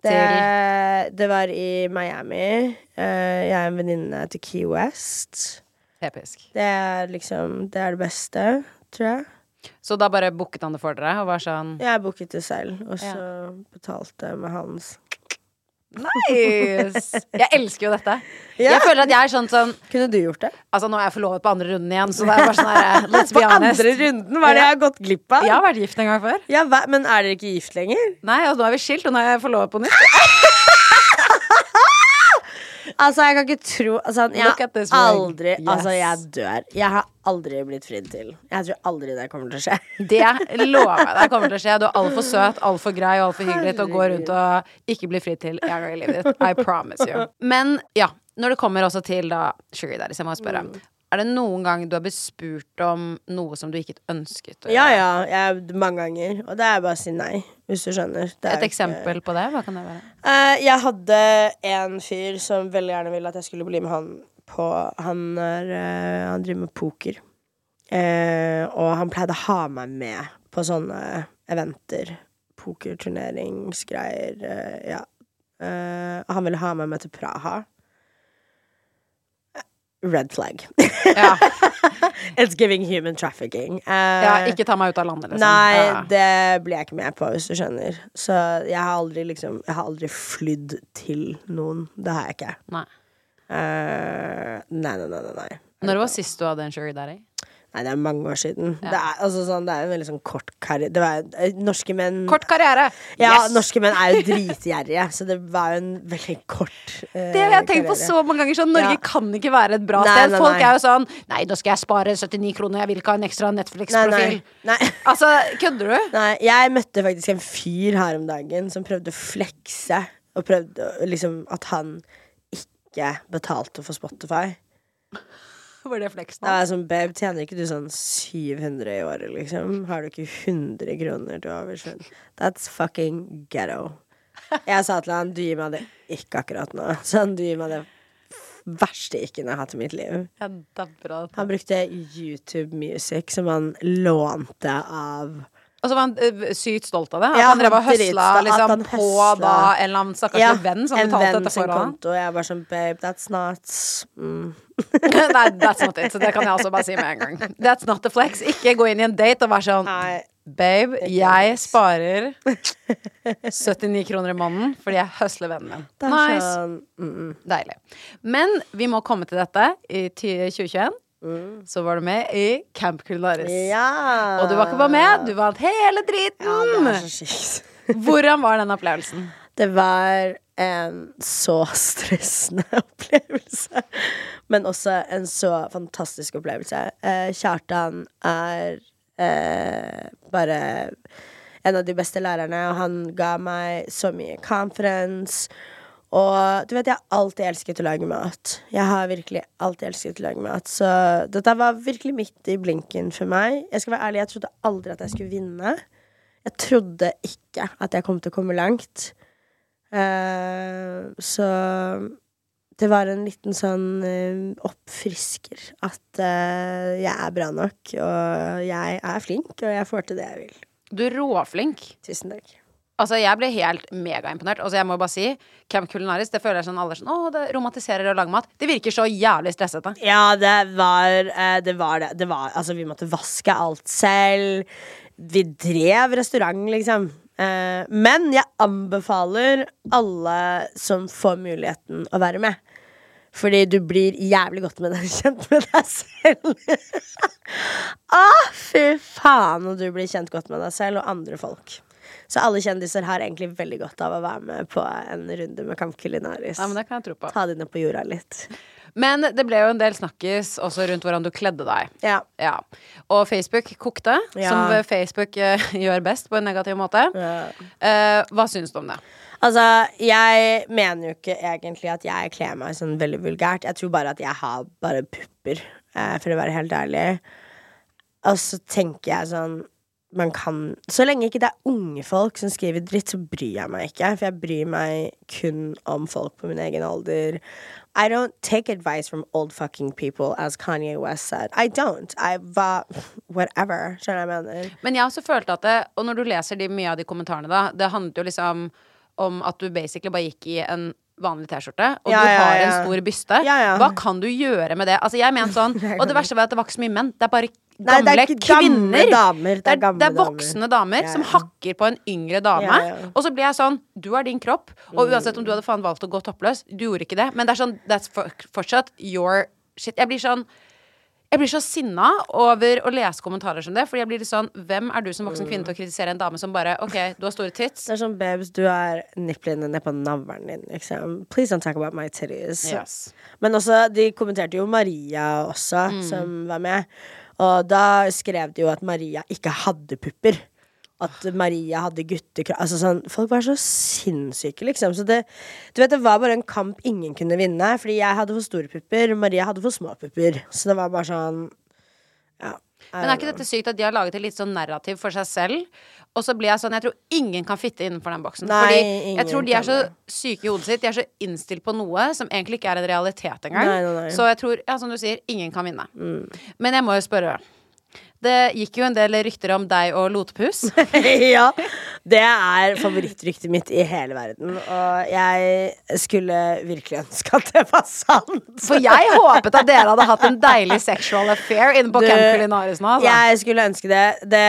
det, det var i Miami. Uh, jeg er en venninne til Key West. Episk. Det er liksom Det er det beste, tror jeg. Så da bare booket han det for dere, og var sånn Jeg booket det selv, og så betalte med hans. Nice! Jeg elsker jo dette. Ja. Jeg føler at jeg er sånn sånn Kunne du gjort det? Altså, nå er jeg forlovet på andre runden igjen, så det er bare sånn her Let's be På andre runden? Hva er det jeg har gått glipp av? Jeg har vært gift en gang før. Ja, hva? Men er dere ikke gift lenger? Nei, og nå er vi skilt, og nå er jeg forlovet på nytt. Altså, jeg kan ikke tro altså, Jeg har aldri Yes. Altså, jeg dør. Jeg har aldri blitt fridd til. Jeg tror aldri det kommer til å skje. Det lover jeg deg kommer til å skje. Du er altfor søt, altfor grei og altfor hyggelig til å gå rundt og ikke bli fridd til en gang i livet ditt. I promise you. Men ja, når det kommer også til da Sugar Daddy, så jeg må spørre. Mm. Er det noen gang du har blitt spurt om noe som du ikke ønsket å Ja, gjøre? ja. Jeg, mange ganger. Og det er bare å si nei, hvis du skjønner. Det er Et eksempel ikke- på det? Hva kan det være? Uh, jeg hadde en fyr som veldig gjerne ville at jeg skulle bli med han på Han, er, uh, han driver med poker. Uh, og han pleide å ha meg med på sånne eventer. Pokerturneringsgreier. ja. Han ville ha meg med til Praha. Red flag. Ja, It's giving human trafficking. Uh, ja ikke ta meg ut av landet, liksom. Nei, Ja. det blir jeg ikke med på, hvis du skjønner. Så jeg har aldri liksom Jeg har aldri flydd til noen. Det har jeg ikke. Nei. Uh, nei, nei, nei, nei. Når var sist du hadde en Sugar Daddy? Nei, det er mange år siden. Ja. Det, er, altså, sånn, det er en veldig sånn kort karriere. Det var eh, Norske menn Kort karriere! Ja, Yes! norske menn er jo dritgjerrige, så det var jo en veldig kort uh, Det har jeg tenkt på så mange ganger. Sånn, Norge Ja. kan ikke være et bra Nei, sted. nei, Folk nei. er jo sånn Nei, nå skal jeg spare 79 kroner, jeg vil ikke ha en ekstra. Netflix-profil. Altså, kødder du? Nei, jeg møtte faktisk en fyr her om dagen som prøvde å flekse, og prøvde liksom at han ikke betalte for Spotify. Var det Det er sånn, babe, tjener ikke du sånn 700 i året, liksom? Har du ikke 100 kroner til overs? That's fucking ghetto. Jeg sa til han, du gir meg det ikke akkurat nå. Sånn, du gir meg det verste ikke-en jeg har hatt i mitt liv. Dabber av Han brukte YouTube Music, som han lånte av Og så var han sykt stolt av det. At Ja, han drev og høsla liksom, på da en eller annen stakkars venn som betalte venn dette en for sin konto. Jeg bare sånn, babe, that's not mm. Nei, that's not it. Så det kan jeg også bare si med en gang. That's not the flex. Ikke gå inn i en date og være sånn Nei. Babe, jeg sparer 79 kroner i måneden fordi jeg høsler vennen min. Nice. sånn mm, mm. Deilig. Men vi må komme til dette. I ti- 2021 så var du med i Camp Culinaris. Mm. Ja. Og du var ikke bare med, du vant hele driten! Ja. Hvordan var den opplevelsen? Det var en så stressende opplevelse. Men også en så fantastisk opplevelse. Eh, Kjartan er eh, bare en av de beste lærerne, og han ga meg så mye conference. Og du vet, jeg har alltid elsket å lage mat. Jeg har virkelig alltid elsket å lage mat. Så dette var virkelig midt i blinken for meg. Jeg skal være ærlig, jeg trodde aldri at jeg skulle vinne. Jeg trodde ikke at jeg kom til å komme langt. Eh, så det var en liten sånn uh, oppfrisker at uh, jeg er bra nok, og jeg er flink, og jeg får til det jeg vil. Du er råflink. Tusen takk. Altså, jeg ble helt megaimponert. Altså, jeg må bare si, Camp Culinaris, det føler jeg sånn alle sånn Å, det romantiserer å lage mat. Det virker så jævlig stressete. Ja, det var det. Var det. det var, altså, vi måtte vaske alt selv. Vi drev restaurant, liksom. Eh, men jeg anbefaler alle som får muligheten, å være med. Fordi du blir jævlig godt med deg, kjent med deg selv. ah, fy faen, og du blir kjent godt med deg selv og andre folk. Så alle kjendiser har egentlig veldig godt av å være med på en runde med Kamp Kulinaris. Ja, men det kan jeg tro på. Ta dine på jorda litt. Men det ble jo en del snakkis også rundt hvordan du kledde deg. Ja. Ja. Og Facebook kokte, Ja. som Facebook eh, gjør best på en negativ måte. Ja. Uh, hva syns du om det? Altså, jeg mener jo ikke egentlig at jeg kler meg sånn veldig vulgært. Jeg tror bare at jeg har bare pupper, uh, for å være helt ærlig. Og så tenker jeg sånn man kan Så lenge ikke det er unge folk som skriver dritt, så bryr jeg meg ikke. For jeg bryr meg kun om folk på min egen alder. I don't take advice from old fucking people, as Kanye West said. I don't. I hva Whatever. Skjønner jeg mener? Men jeg også følt at det, og når du leser de, mye av de kommentarene, da, det handlet jo liksom om at du basically bare gikk i en vanlig T-skjorte, og Ja, du har ja. en stor byste. Hva kan du gjøre med det? Altså, jeg mente sånn, og det verste var at det var ikke så mye menn. Det er bare Nei, det gamle er ikke gamle kvinner. damer, det er gamle det er damer. voksne damer Ja, som hakker på en yngre dame. Ja, ja. Og så blir jeg sånn Du er din kropp, og uansett om du hadde faen valgt å gå toppløs, du gjorde ikke det. Men det er sånn That's for, fortsatt your shit. Jeg blir sånn jeg blir så sinna over å lese kommentarer som det. Fordi jeg blir litt sånn Hvem er du som voksen kvinne til å kritisere en dame som bare OK, du har store tits. Det er sånn, babes, du har nipplene ned på navlen din, liksom. Please don't talk about my titties. Yes. Men også, de kommenterte jo Maria også, Mm. som var med. Og da skrev de jo at Maria ikke hadde pupper. At Maria hadde guttekropp Altså sånn, Folk var så sinnssyke, liksom. Så det, du vet, det var bare en kamp ingen kunne vinne. Fordi jeg hadde for store pupper, Maria hadde for små pupper. Så det var bare sånn Ja. Men er ikke dette sykt at de har laget et litt sånn narrativ for seg selv? Og så blir jeg sånn Jeg tror ingen kan fitte innenfor den boksen. Nei, fordi jeg tror de er så syke i hodet sitt. De er så innstilt på noe som egentlig ikke er en realitet engang. Nei, nei. Så jeg tror, ja, som du sier, ingen kan vinne. Mm. Men jeg må jo spørre. Det gikk jo en del rykter om deg og Lotepus. ja. Det er favorittryktet mitt i hele verden. Og jeg skulle virkelig ønske at det var sant. For jeg håpet at dere hadde hatt en deilig sexual affair inne på Du, Camp Culinaris nå. Altså. Jeg skulle ønske det. det.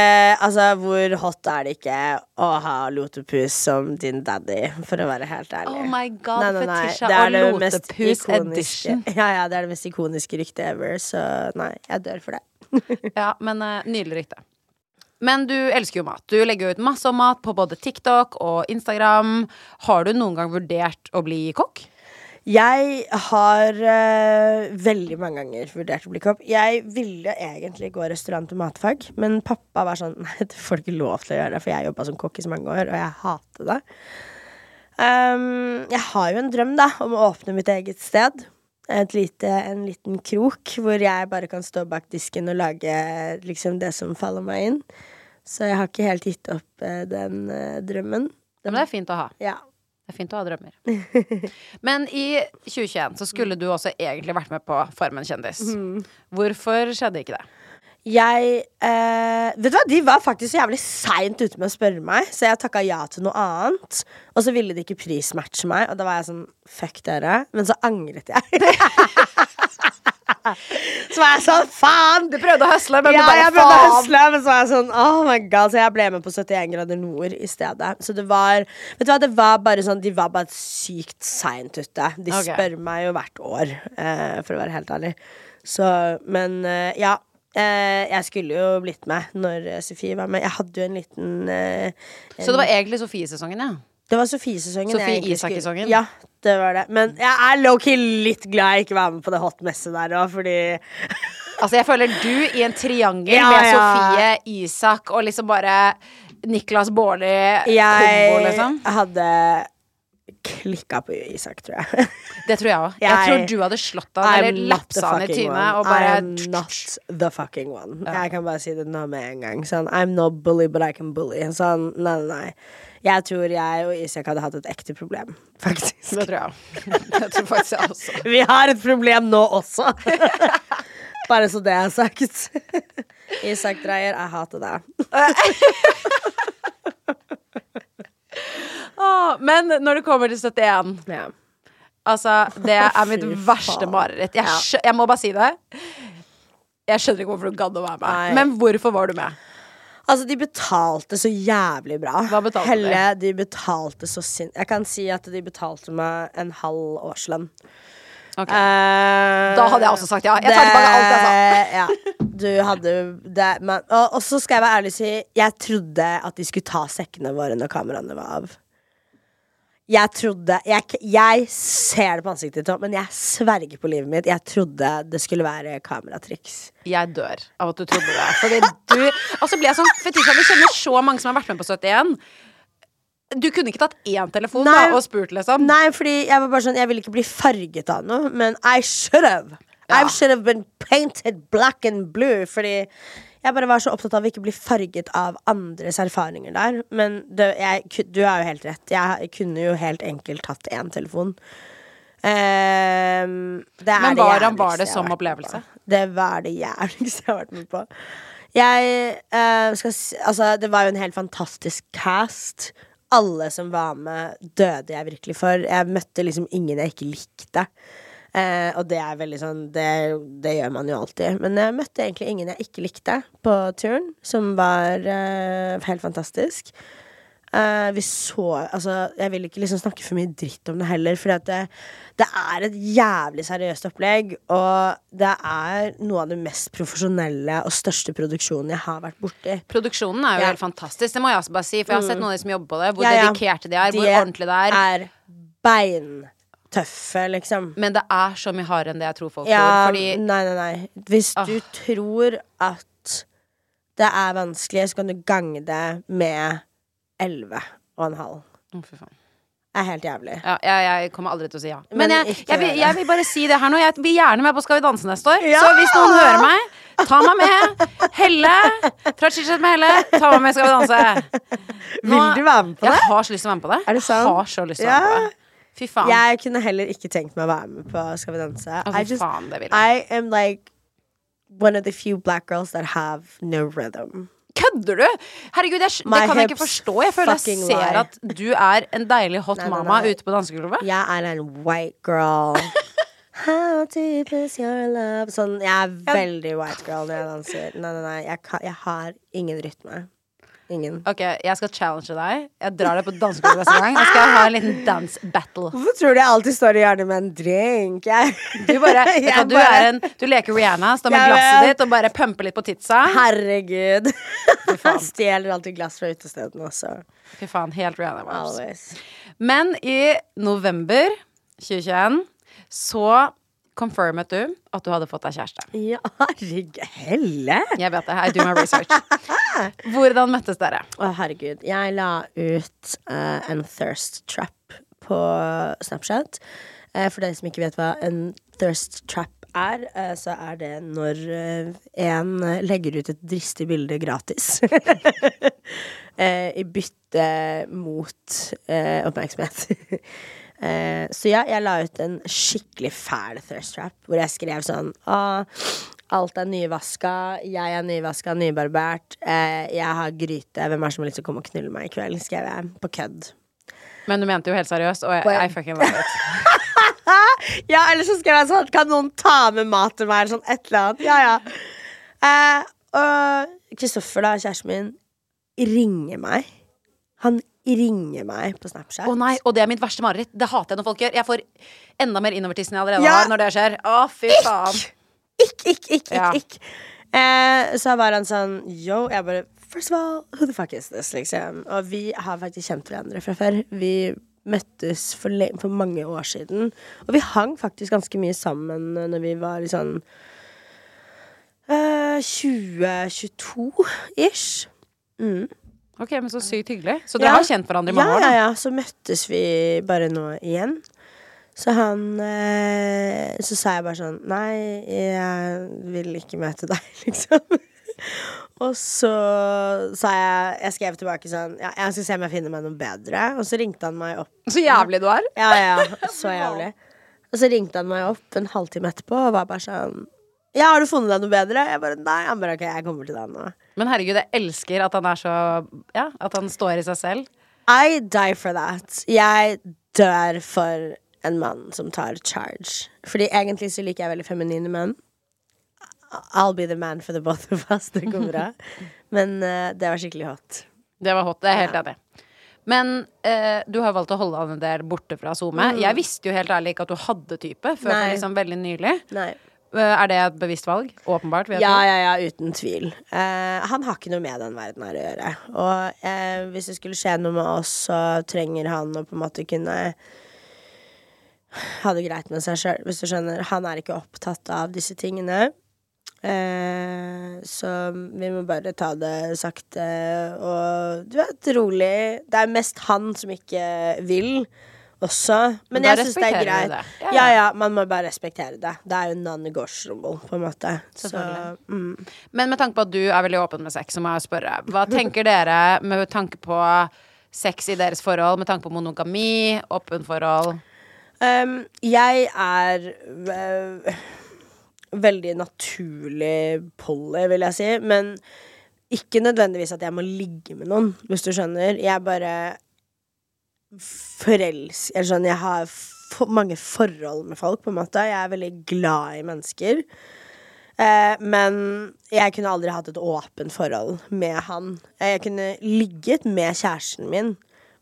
Altså, hvor hot er det ikke å ha Lotepus som din daddy, for å være helt ærlig? Oh my god, Nei, nei, nei. Fetisha Det er og Lotepus edition. Ja, ja, det er det mest ikoniske ryktet ever, så nei, jeg dør for det. Ja, men uh, nydelig rykte. Men du elsker jo mat. Du legger jo ut masse om mat på både TikTok og Instagram. Har du noen gang vurdert å bli kokk? Jeg har uh, veldig mange ganger vurdert å bli kopp. Jeg ville egentlig gå restaurant- og matfag, men pappa var sånn Nei, du får ikke lov til å gjøre det, for jeg jobba som kokk i så mange år, og jeg hater det. Um, jeg har jo en drøm, da, om å åpne mitt eget sted. Lite, en liten krok hvor jeg bare kan stå bak disken og lage liksom det som faller meg inn. Så jeg har ikke helt gitt opp eh, den eh, drømmen. Den, men det er fint å ha. Ja. Det er fint å ha drømmer. Men i 2021 så skulle du også egentlig vært med på Farmen kjendis. Hvorfor skjedde ikke det? Jeg eh, Vet du hva, De var faktisk så jævlig seint ute med å spørre meg, så jeg takka ja til noe annet. Og så ville de ikke prismatche meg, og da var jeg sånn fuck dere. Men så angret jeg. så var jeg sånn faen! Du prøvde å høsle, men ja, du bare jeg prøvde å faen. høsle, men så var jeg sånn oh my god Så jeg ble med på 71 grader nord i stedet. Så det var Vet du hva, det var bare sånn De var bare sykt seint ute. De okay. spør meg jo hvert år, eh, for å være helt ærlig. Så Men eh, ja. Eh, jeg skulle jo blitt med når Sofie var med. Jeg hadde jo en liten eh, Så det var egentlig Sofie-sesongen, ja. Det var Sofie-sesongen. Sofie, Sofie Isak-sesongen? Ja, det var det. Men jeg er low-key litt glad jeg ikke var med på det hot-messet der òg, fordi Altså, jeg føler du i en triangel Ja, med ja. Sofie, Isak og liksom bare Niklas Baarli jeg kombo, liksom. hadde klikka på Isak, tror jeg. Det tror jeg òg. Jeg, Jeg- tror du hadde slått han eller lapsa han i trynet og bare I'm not the fucking one. Jeg kan bare si det nå med en gang. Sånn, I'm no bully, but I can bully. Sånn, nei, nei. Jeg tror jeg og Isak hadde hatt et ekte problem, faktisk. Det tror jeg òg. Det tror faktisk jeg også. Vi har et problem nå også. Bare så det er sagt. Isak Dreyer, jeg hater deg. Åh, men når det kommer til 71 Ja. Altså, det er mitt verste mareritt. Jeg, jeg må bare si det. Jeg skjønner ikke hvorfor du gadd å være med. Nei. Men hvorfor var du med? Altså, de betalte så jævlig bra. Hva betalte Helle, de betalte så sin... Jeg kan si at de betalte meg en halv årslønn. Ok. Uh, Da hadde jeg også sagt ja. Jeg tar tilbake alt jeg sa. Ja, du hadde det, men, og, og så skal jeg være ærlig og si Jeg trodde at de skulle ta sekkene våre når kameraene var av. Jeg trodde Jeg, jeg ser det på ansiktet ditt, men jeg sverger på livet mitt. Jeg trodde det skulle være kameratriks. Jeg dør av at du trodde det. Fordi du Og så blir jeg sånn Fetisha, vi kjenner så mange som har vært med på 71. Du kunne ikke tatt én telefon Nei. da, og spurt, liksom? Nei, fordi jeg var bare sånn Jeg ville ikke bli farget av noe, men I should have. Ja. I should have been painted black and blue. Fordi jeg bare var så opptatt av å ikke bli farget av andres erfaringer der. Men det, jeg, du har jo helt rett. Jeg kunne jo helt enkelt tatt én telefon. Um, det Men det var det som opplevelse? Det var det jævligste jeg har vært med på. Jeg uh, skal Altså, det var jo en helt fantastisk cast. Alle som var med, døde jeg virkelig for. Jeg møtte liksom ingen jeg ikke likte. Eh, og det er veldig sånn det, det gjør man jo alltid. Men jeg møtte egentlig ingen jeg ikke likte på turen, som var eh, helt fantastisk. Eh, vi så Altså, jeg vil ikke liksom snakke for mye dritt om det heller, for det, det er et jævlig seriøst opplegg. Og det er noe av det mest profesjonelle og største produksjonen jeg har vært borti. Produksjonen er jo Ja. helt fantastisk, det må jeg også bare si. For jeg har sett noen av de som jobber på det, hvor Ja, ja. dedikerte de er, hvor ordentlig det er. er beintøffe, liksom. Men det er så mye hardere enn det jeg tror folk Ja, tror. Fordi nei, nei, nei. Hvis Ah. du tror at det er vanskelig, så kan du gange det med elleve og en halv. Fy faen. Er helt jævlig. Ja, jeg, jeg kommer aldri til å si ja. Men Men jeg, jeg, vil, jeg vil bare si det her nå. Jeg blir gjerne med på Skal vi danse neste år. Ja! Så hvis noen hører meg, ta meg med. Helle fra Chichet med Helle. Ta meg med, Skal vi danse. Nå- Vil du være med på det? Jeg har så lyst til å være med på det. Er det sant? Jeg har så lyst til å være med på det. Fy faen. Jeg kunne heller ikke tenkt meg å være med på Skal vi danse. Å, fy faen, det vil jeg. I am like one of the few black girls that have no rhythm. Kødder du? Herregud, jeg, det kan jeg ikke forstå. Jeg føler jeg ser at du er en deilig hot Nei, nei, mama ute på dansegulvet. Jeg er en white girl. How deep is your love? Sånn, jeg er veldig white girl når jeg danser. Nei, nei, nei. Jeg, kan, jeg har ingen rytme. Ingen. Ok, jeg skal challenge deg. Jeg drar deg på dansegulvet neste gang. Og skal jeg ha en liten dance battle. Hvorfor tror du jeg alltid står i hjørnet med en drink? Jeg, Du bare, jeg du, du, er en, du leker Rihanna, står med Jeg glasset vet. ditt og bare pumper litt på titsa. Herregud. Jeg stjeler alltid glass fra utestedene også. Fy faen, helt Rihanna. Men i november 2021 så confirmet du at du hadde fått deg kjæreste. Ja, herregud. Helle! Jeg vet det. I do my research. Hvordan møttes dere? Å, herregud. Jeg la ut uh, en thirst trap på Snapchat. Uh, for dere som ikke vet hva en thirst trap er, uh, så er det når en legger ut et dristig bilde gratis. I bytte mot oppmerksomhet. Eh, så ja, jeg la ut en skikkelig fæl thirst trap, hvor jeg skrev sånn alt er nyvaska, jeg er nyvaska, nybarbert, eh, jeg har gryte, hvem er det som har lyst til å komme og knulle meg i kveld? skrev jeg på kødd. Men du mente jo helt seriøst, og jeg, I fucking love it. Ja, eller så skrev jeg sånn Kan noen ta med mat til meg? Eller sånn et eller annet. Ja, ja. Eh, og Kristoffer, da, kjæresten min, ringer meg. Han ringer meg på Snapchat. Å nei, og det er mitt verste mareritt. Det hater jeg når folk gjør. Jeg får enda mer innovertissen jeg allerede Ja. har når det skjer. Å, fy faen. Ikk, ikk, ikk, Ja. ikk, ikk. Eh, så var han sånn Yo, jeg bare First of all, who the fuck is this? Liksom. Og vi har faktisk kjent hverandre fra før. Vi møttes for, for mange år siden. Og vi hang faktisk ganske mye sammen når vi var litt sånn eh, 2022-ish. Mm. Ok, men så sykt hyggelig. Så dere har kjent hverandre i mange ja, år? da? Ja, ja, så møttes vi bare nå igjen. Så han eh, Så sa jeg bare sånn Nei, jeg vil ikke møte deg, liksom. og så sa jeg Jeg skrev tilbake sånn Ja, jeg skal se om jeg finner meg noe bedre. Og så ringte han meg opp. Så jævlig du er. Ja, ja, så jævlig. Og så ringte han meg opp en halvtime etterpå og var bare sånn Ja, har du funnet deg noe bedre? Jeg bare nei. Han bare OK, jeg kommer til deg nå. Men herregud, jeg elsker at han er så Ja, at han står i seg selv. I die for that. Jeg dør for en mann som tar charge. Fordi egentlig så liker jeg veldig feminine menn. I'll be the man for the both of us. Det går bra. Men uh, det var skikkelig hot. Det var hot, det er helt helt enig. Men uh, du har valgt å holde han en del borte fra SoMe. Jeg visste jo helt ærlig ikke at du hadde type før liksom veldig nylig. Nei. Eh, er det et bevisst valg? Åpenbart. Ja, ja, ja, uten tvil. Eh, han har ikke noe med den verden her å gjøre. Og eh, hvis det skulle skje noe med oss, så trenger han å på en måte kunne ha det greit med seg sjøl, hvis du skjønner. Han er ikke opptatt av disse tingene. Eh, så vi må bare ta det sakte og du vet, rolig. Det er mest han som ikke vil også. Men jeg syns det er greit. det. Ja, Ja, ja. ja, man må bare respektere det. Det er jo non-negotiable, på en måte. Så, mm. Men med tanke på at du er veldig åpen med sex, så må jeg spørre. Hva tenker dere med tanke på sex i deres forhold, med tanke på monogami, åpen forhold? Um, jeg er uh, veldig naturlig polly, vil jeg si. Men ikke nødvendigvis at jeg må ligge med noen, hvis du skjønner. Jeg bare forelsker Eller sånn, jeg har for mange forhold med folk, på en måte. Jeg er veldig glad i mennesker. Eh, men jeg kunne aldri hatt et åpent forhold med han. Jeg kunne ligget med kjæresten min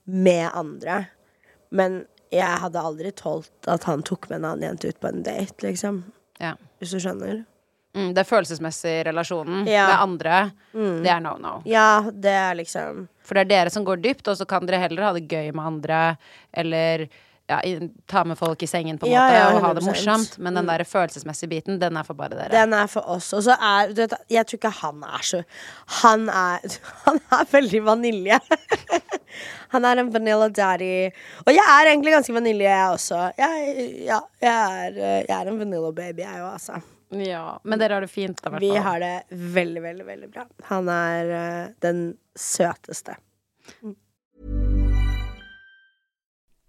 med andre, men jeg hadde aldri tålt at han tok med en annen jente ut på en date, liksom. Ja. Hvis du skjønner? Mm, det følelsesmessige relasjonen Ja. med andre, det er no no. Ja, det er liksom For det er dere som går dypt, og så kan dere heller ha det gøy med andre, eller ja, ta med folk i sengen på en Ja, måte, ja, og ha det morsomt. Men den der følelsesmessige biten, den er for bare dere. Den er for oss. Og så er vet, Jeg tror ikke han er så Han er, han er veldig vanilje. han er en vanilla daddy. Og jeg er egentlig ganske vanilje, jeg også. Jeg, ja, jeg, er, jeg er en vanilla baby, jeg òg, altså. Ja, men dere har det fint, da, Vi har det veldig, veldig, veldig bra. Han er uh, den søteste.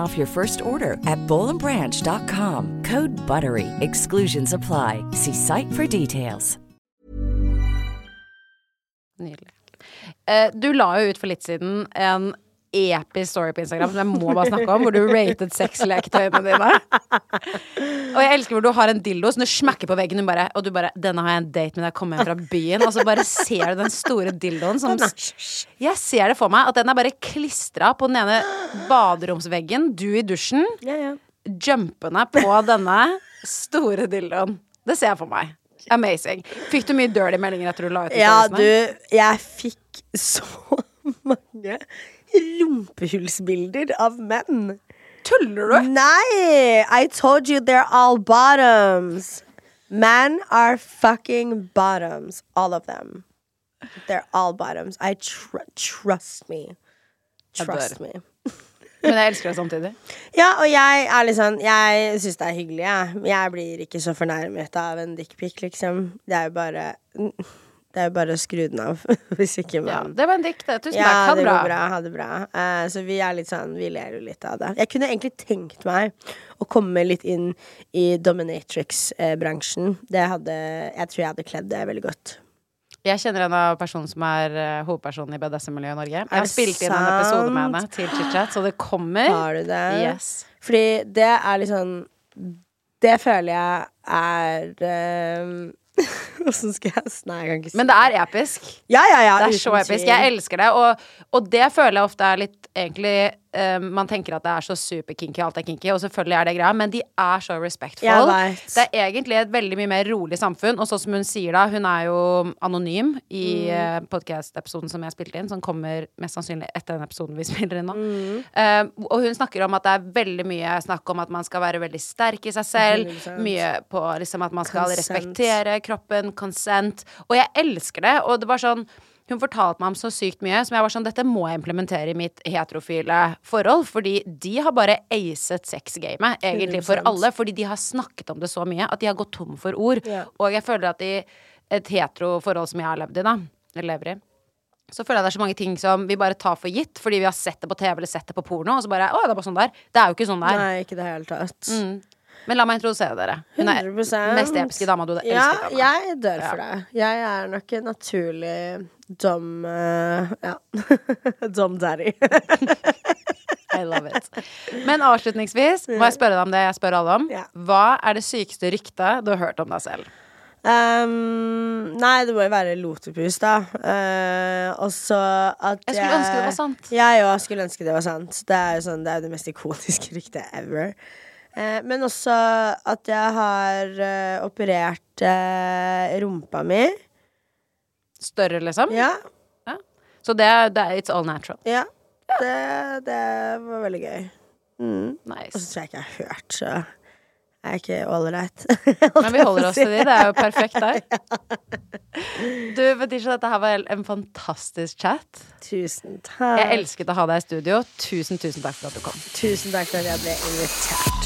off your first order at bowlandbranch.com. Code BUTTERY. Exclusions apply. See site for details. Nydelig. Eh, du la jo ut for litt siden en episk story på Instagram som jeg må bare snakke om, hvor du rated sexleketøyene dine. Og jeg elsker hvor du har en dildo som du smekker på veggen, bare, og du bare 'Denne har jeg en date med da jeg kommer hjem fra byen', og så bare ser du den store dildoen som Jeg ser det for meg, at den er bare klistra på den ene baderomsveggen, du i dusjen, Ja, ja. jumpende på denne store dildoen. Det ser jeg for meg. Amazing. Fikk du mye dirty meldinger etter du la ut Ja, du, jeg fikk så mange rumpehullsbilder av menn. Tuller du? Nei! I told you they're all bottoms. Men are fucking bottoms. All of them. They're all bottoms. I tr trust me. Trust me. Men jeg elsker deg samtidig. Ja, og jeg er litt sånn Jeg syns det er hyggelig, jeg. Jeg blir ikke så fornærmet av en dickpic, liksom. Det er jo bare Det er jo bare å skru den av, hvis ikke man Ja, det var en dikt, det. Tusen Ja, takk. Ha det bra. bra. Ha det bra. Uh, så vi er litt sånn Vi ler jo litt av det. Jeg kunne egentlig tenkt meg å komme litt inn i dominatrix-bransjen. Det hadde Jeg tror jeg hadde kledd det veldig godt. Jeg kjenner en av personen som er uh, hovedpersonen i BDSM-miljøet i Norge. Jeg har spilt inn en episode med henne til chit-chat, så det kommer. Har du det? Yes. Fordi det er litt sånn Det føler jeg er eh, Åssen skal jeg Nei, jeg kan ikke si Men det er episk. Ja, ja, ja. Det er så episk. Jeg elsker det. Og, og det føler jeg ofte er litt egentlig eh, Man tenker at det er så superkinky, alt er kinky, og selvfølgelig er det greia, men de er så respectful. Det er egentlig et veldig mye mer rolig samfunn, og sånn som hun sier da, hun er jo anonym i mm. podkast-episoden som jeg spilte inn, som kommer mest sannsynlig etter den episoden vi spiller inn nå. Mm. Uh, og hun snakker om at det er veldig mye snakk om at man skal være veldig sterk i seg selv, 100%. mye på liksom at man skal Consent. respektere kroppen, consent, og jeg elsker det, og det var sånn hun fortalte meg om så sykt mye som jeg var sånn Dette må jeg implementere i mitt heterofile forhold. Fordi de har bare acet sexgamet, egentlig, for 100%. alle. Fordi de har snakket om det så mye at de har gått tom for ord. Ja. Og jeg føler at i et hetero-forhold som jeg har levd i, da, eller lever i, så føler jeg det er så mange ting som vi bare tar for gitt fordi vi har sett det på TV eller sett det på porno, og så bare Å, det er bare sånn der. Det er jo ikke sånn der. Nei, ikke det hele tatt. Mm. Men la meg introdusere dere. Hun er 100%. mest episke dama du Ja, elsker. dama. jeg dør for det. Jeg er nok en naturlig dum uh, Ja. dum daddy. I love it. Men avslutningsvis må jeg spørre deg om det jeg spør alle om. Ja. Hva er det sykeste ryktet du har hørt om deg selv? Um, nei, det må jo være Lotepus, da. Uh, og så at Jeg skulle ønske det var sant. Jeg òg skulle ønske det var sant. Det er jo sånn, det er det mest ikoniske ryktet ever. Eh, men også at jeg har eh, operert eh, rumpa mi. Større, liksom? Ja. Så det, det It's all natural. ja. Det, det var veldig gøy. Mm. Og så tror jeg ikke jeg har hørt, så jeg er ikke ålreit. Men vi holder oss til de. Det er jo perfekt der. Du, Fetisha, dette her var en fantastisk chat. Tusen takk. Jeg elsket å ha deg i studio. Tusen, tusen takk for at du kom. Tusen takk for at jeg ble invitert.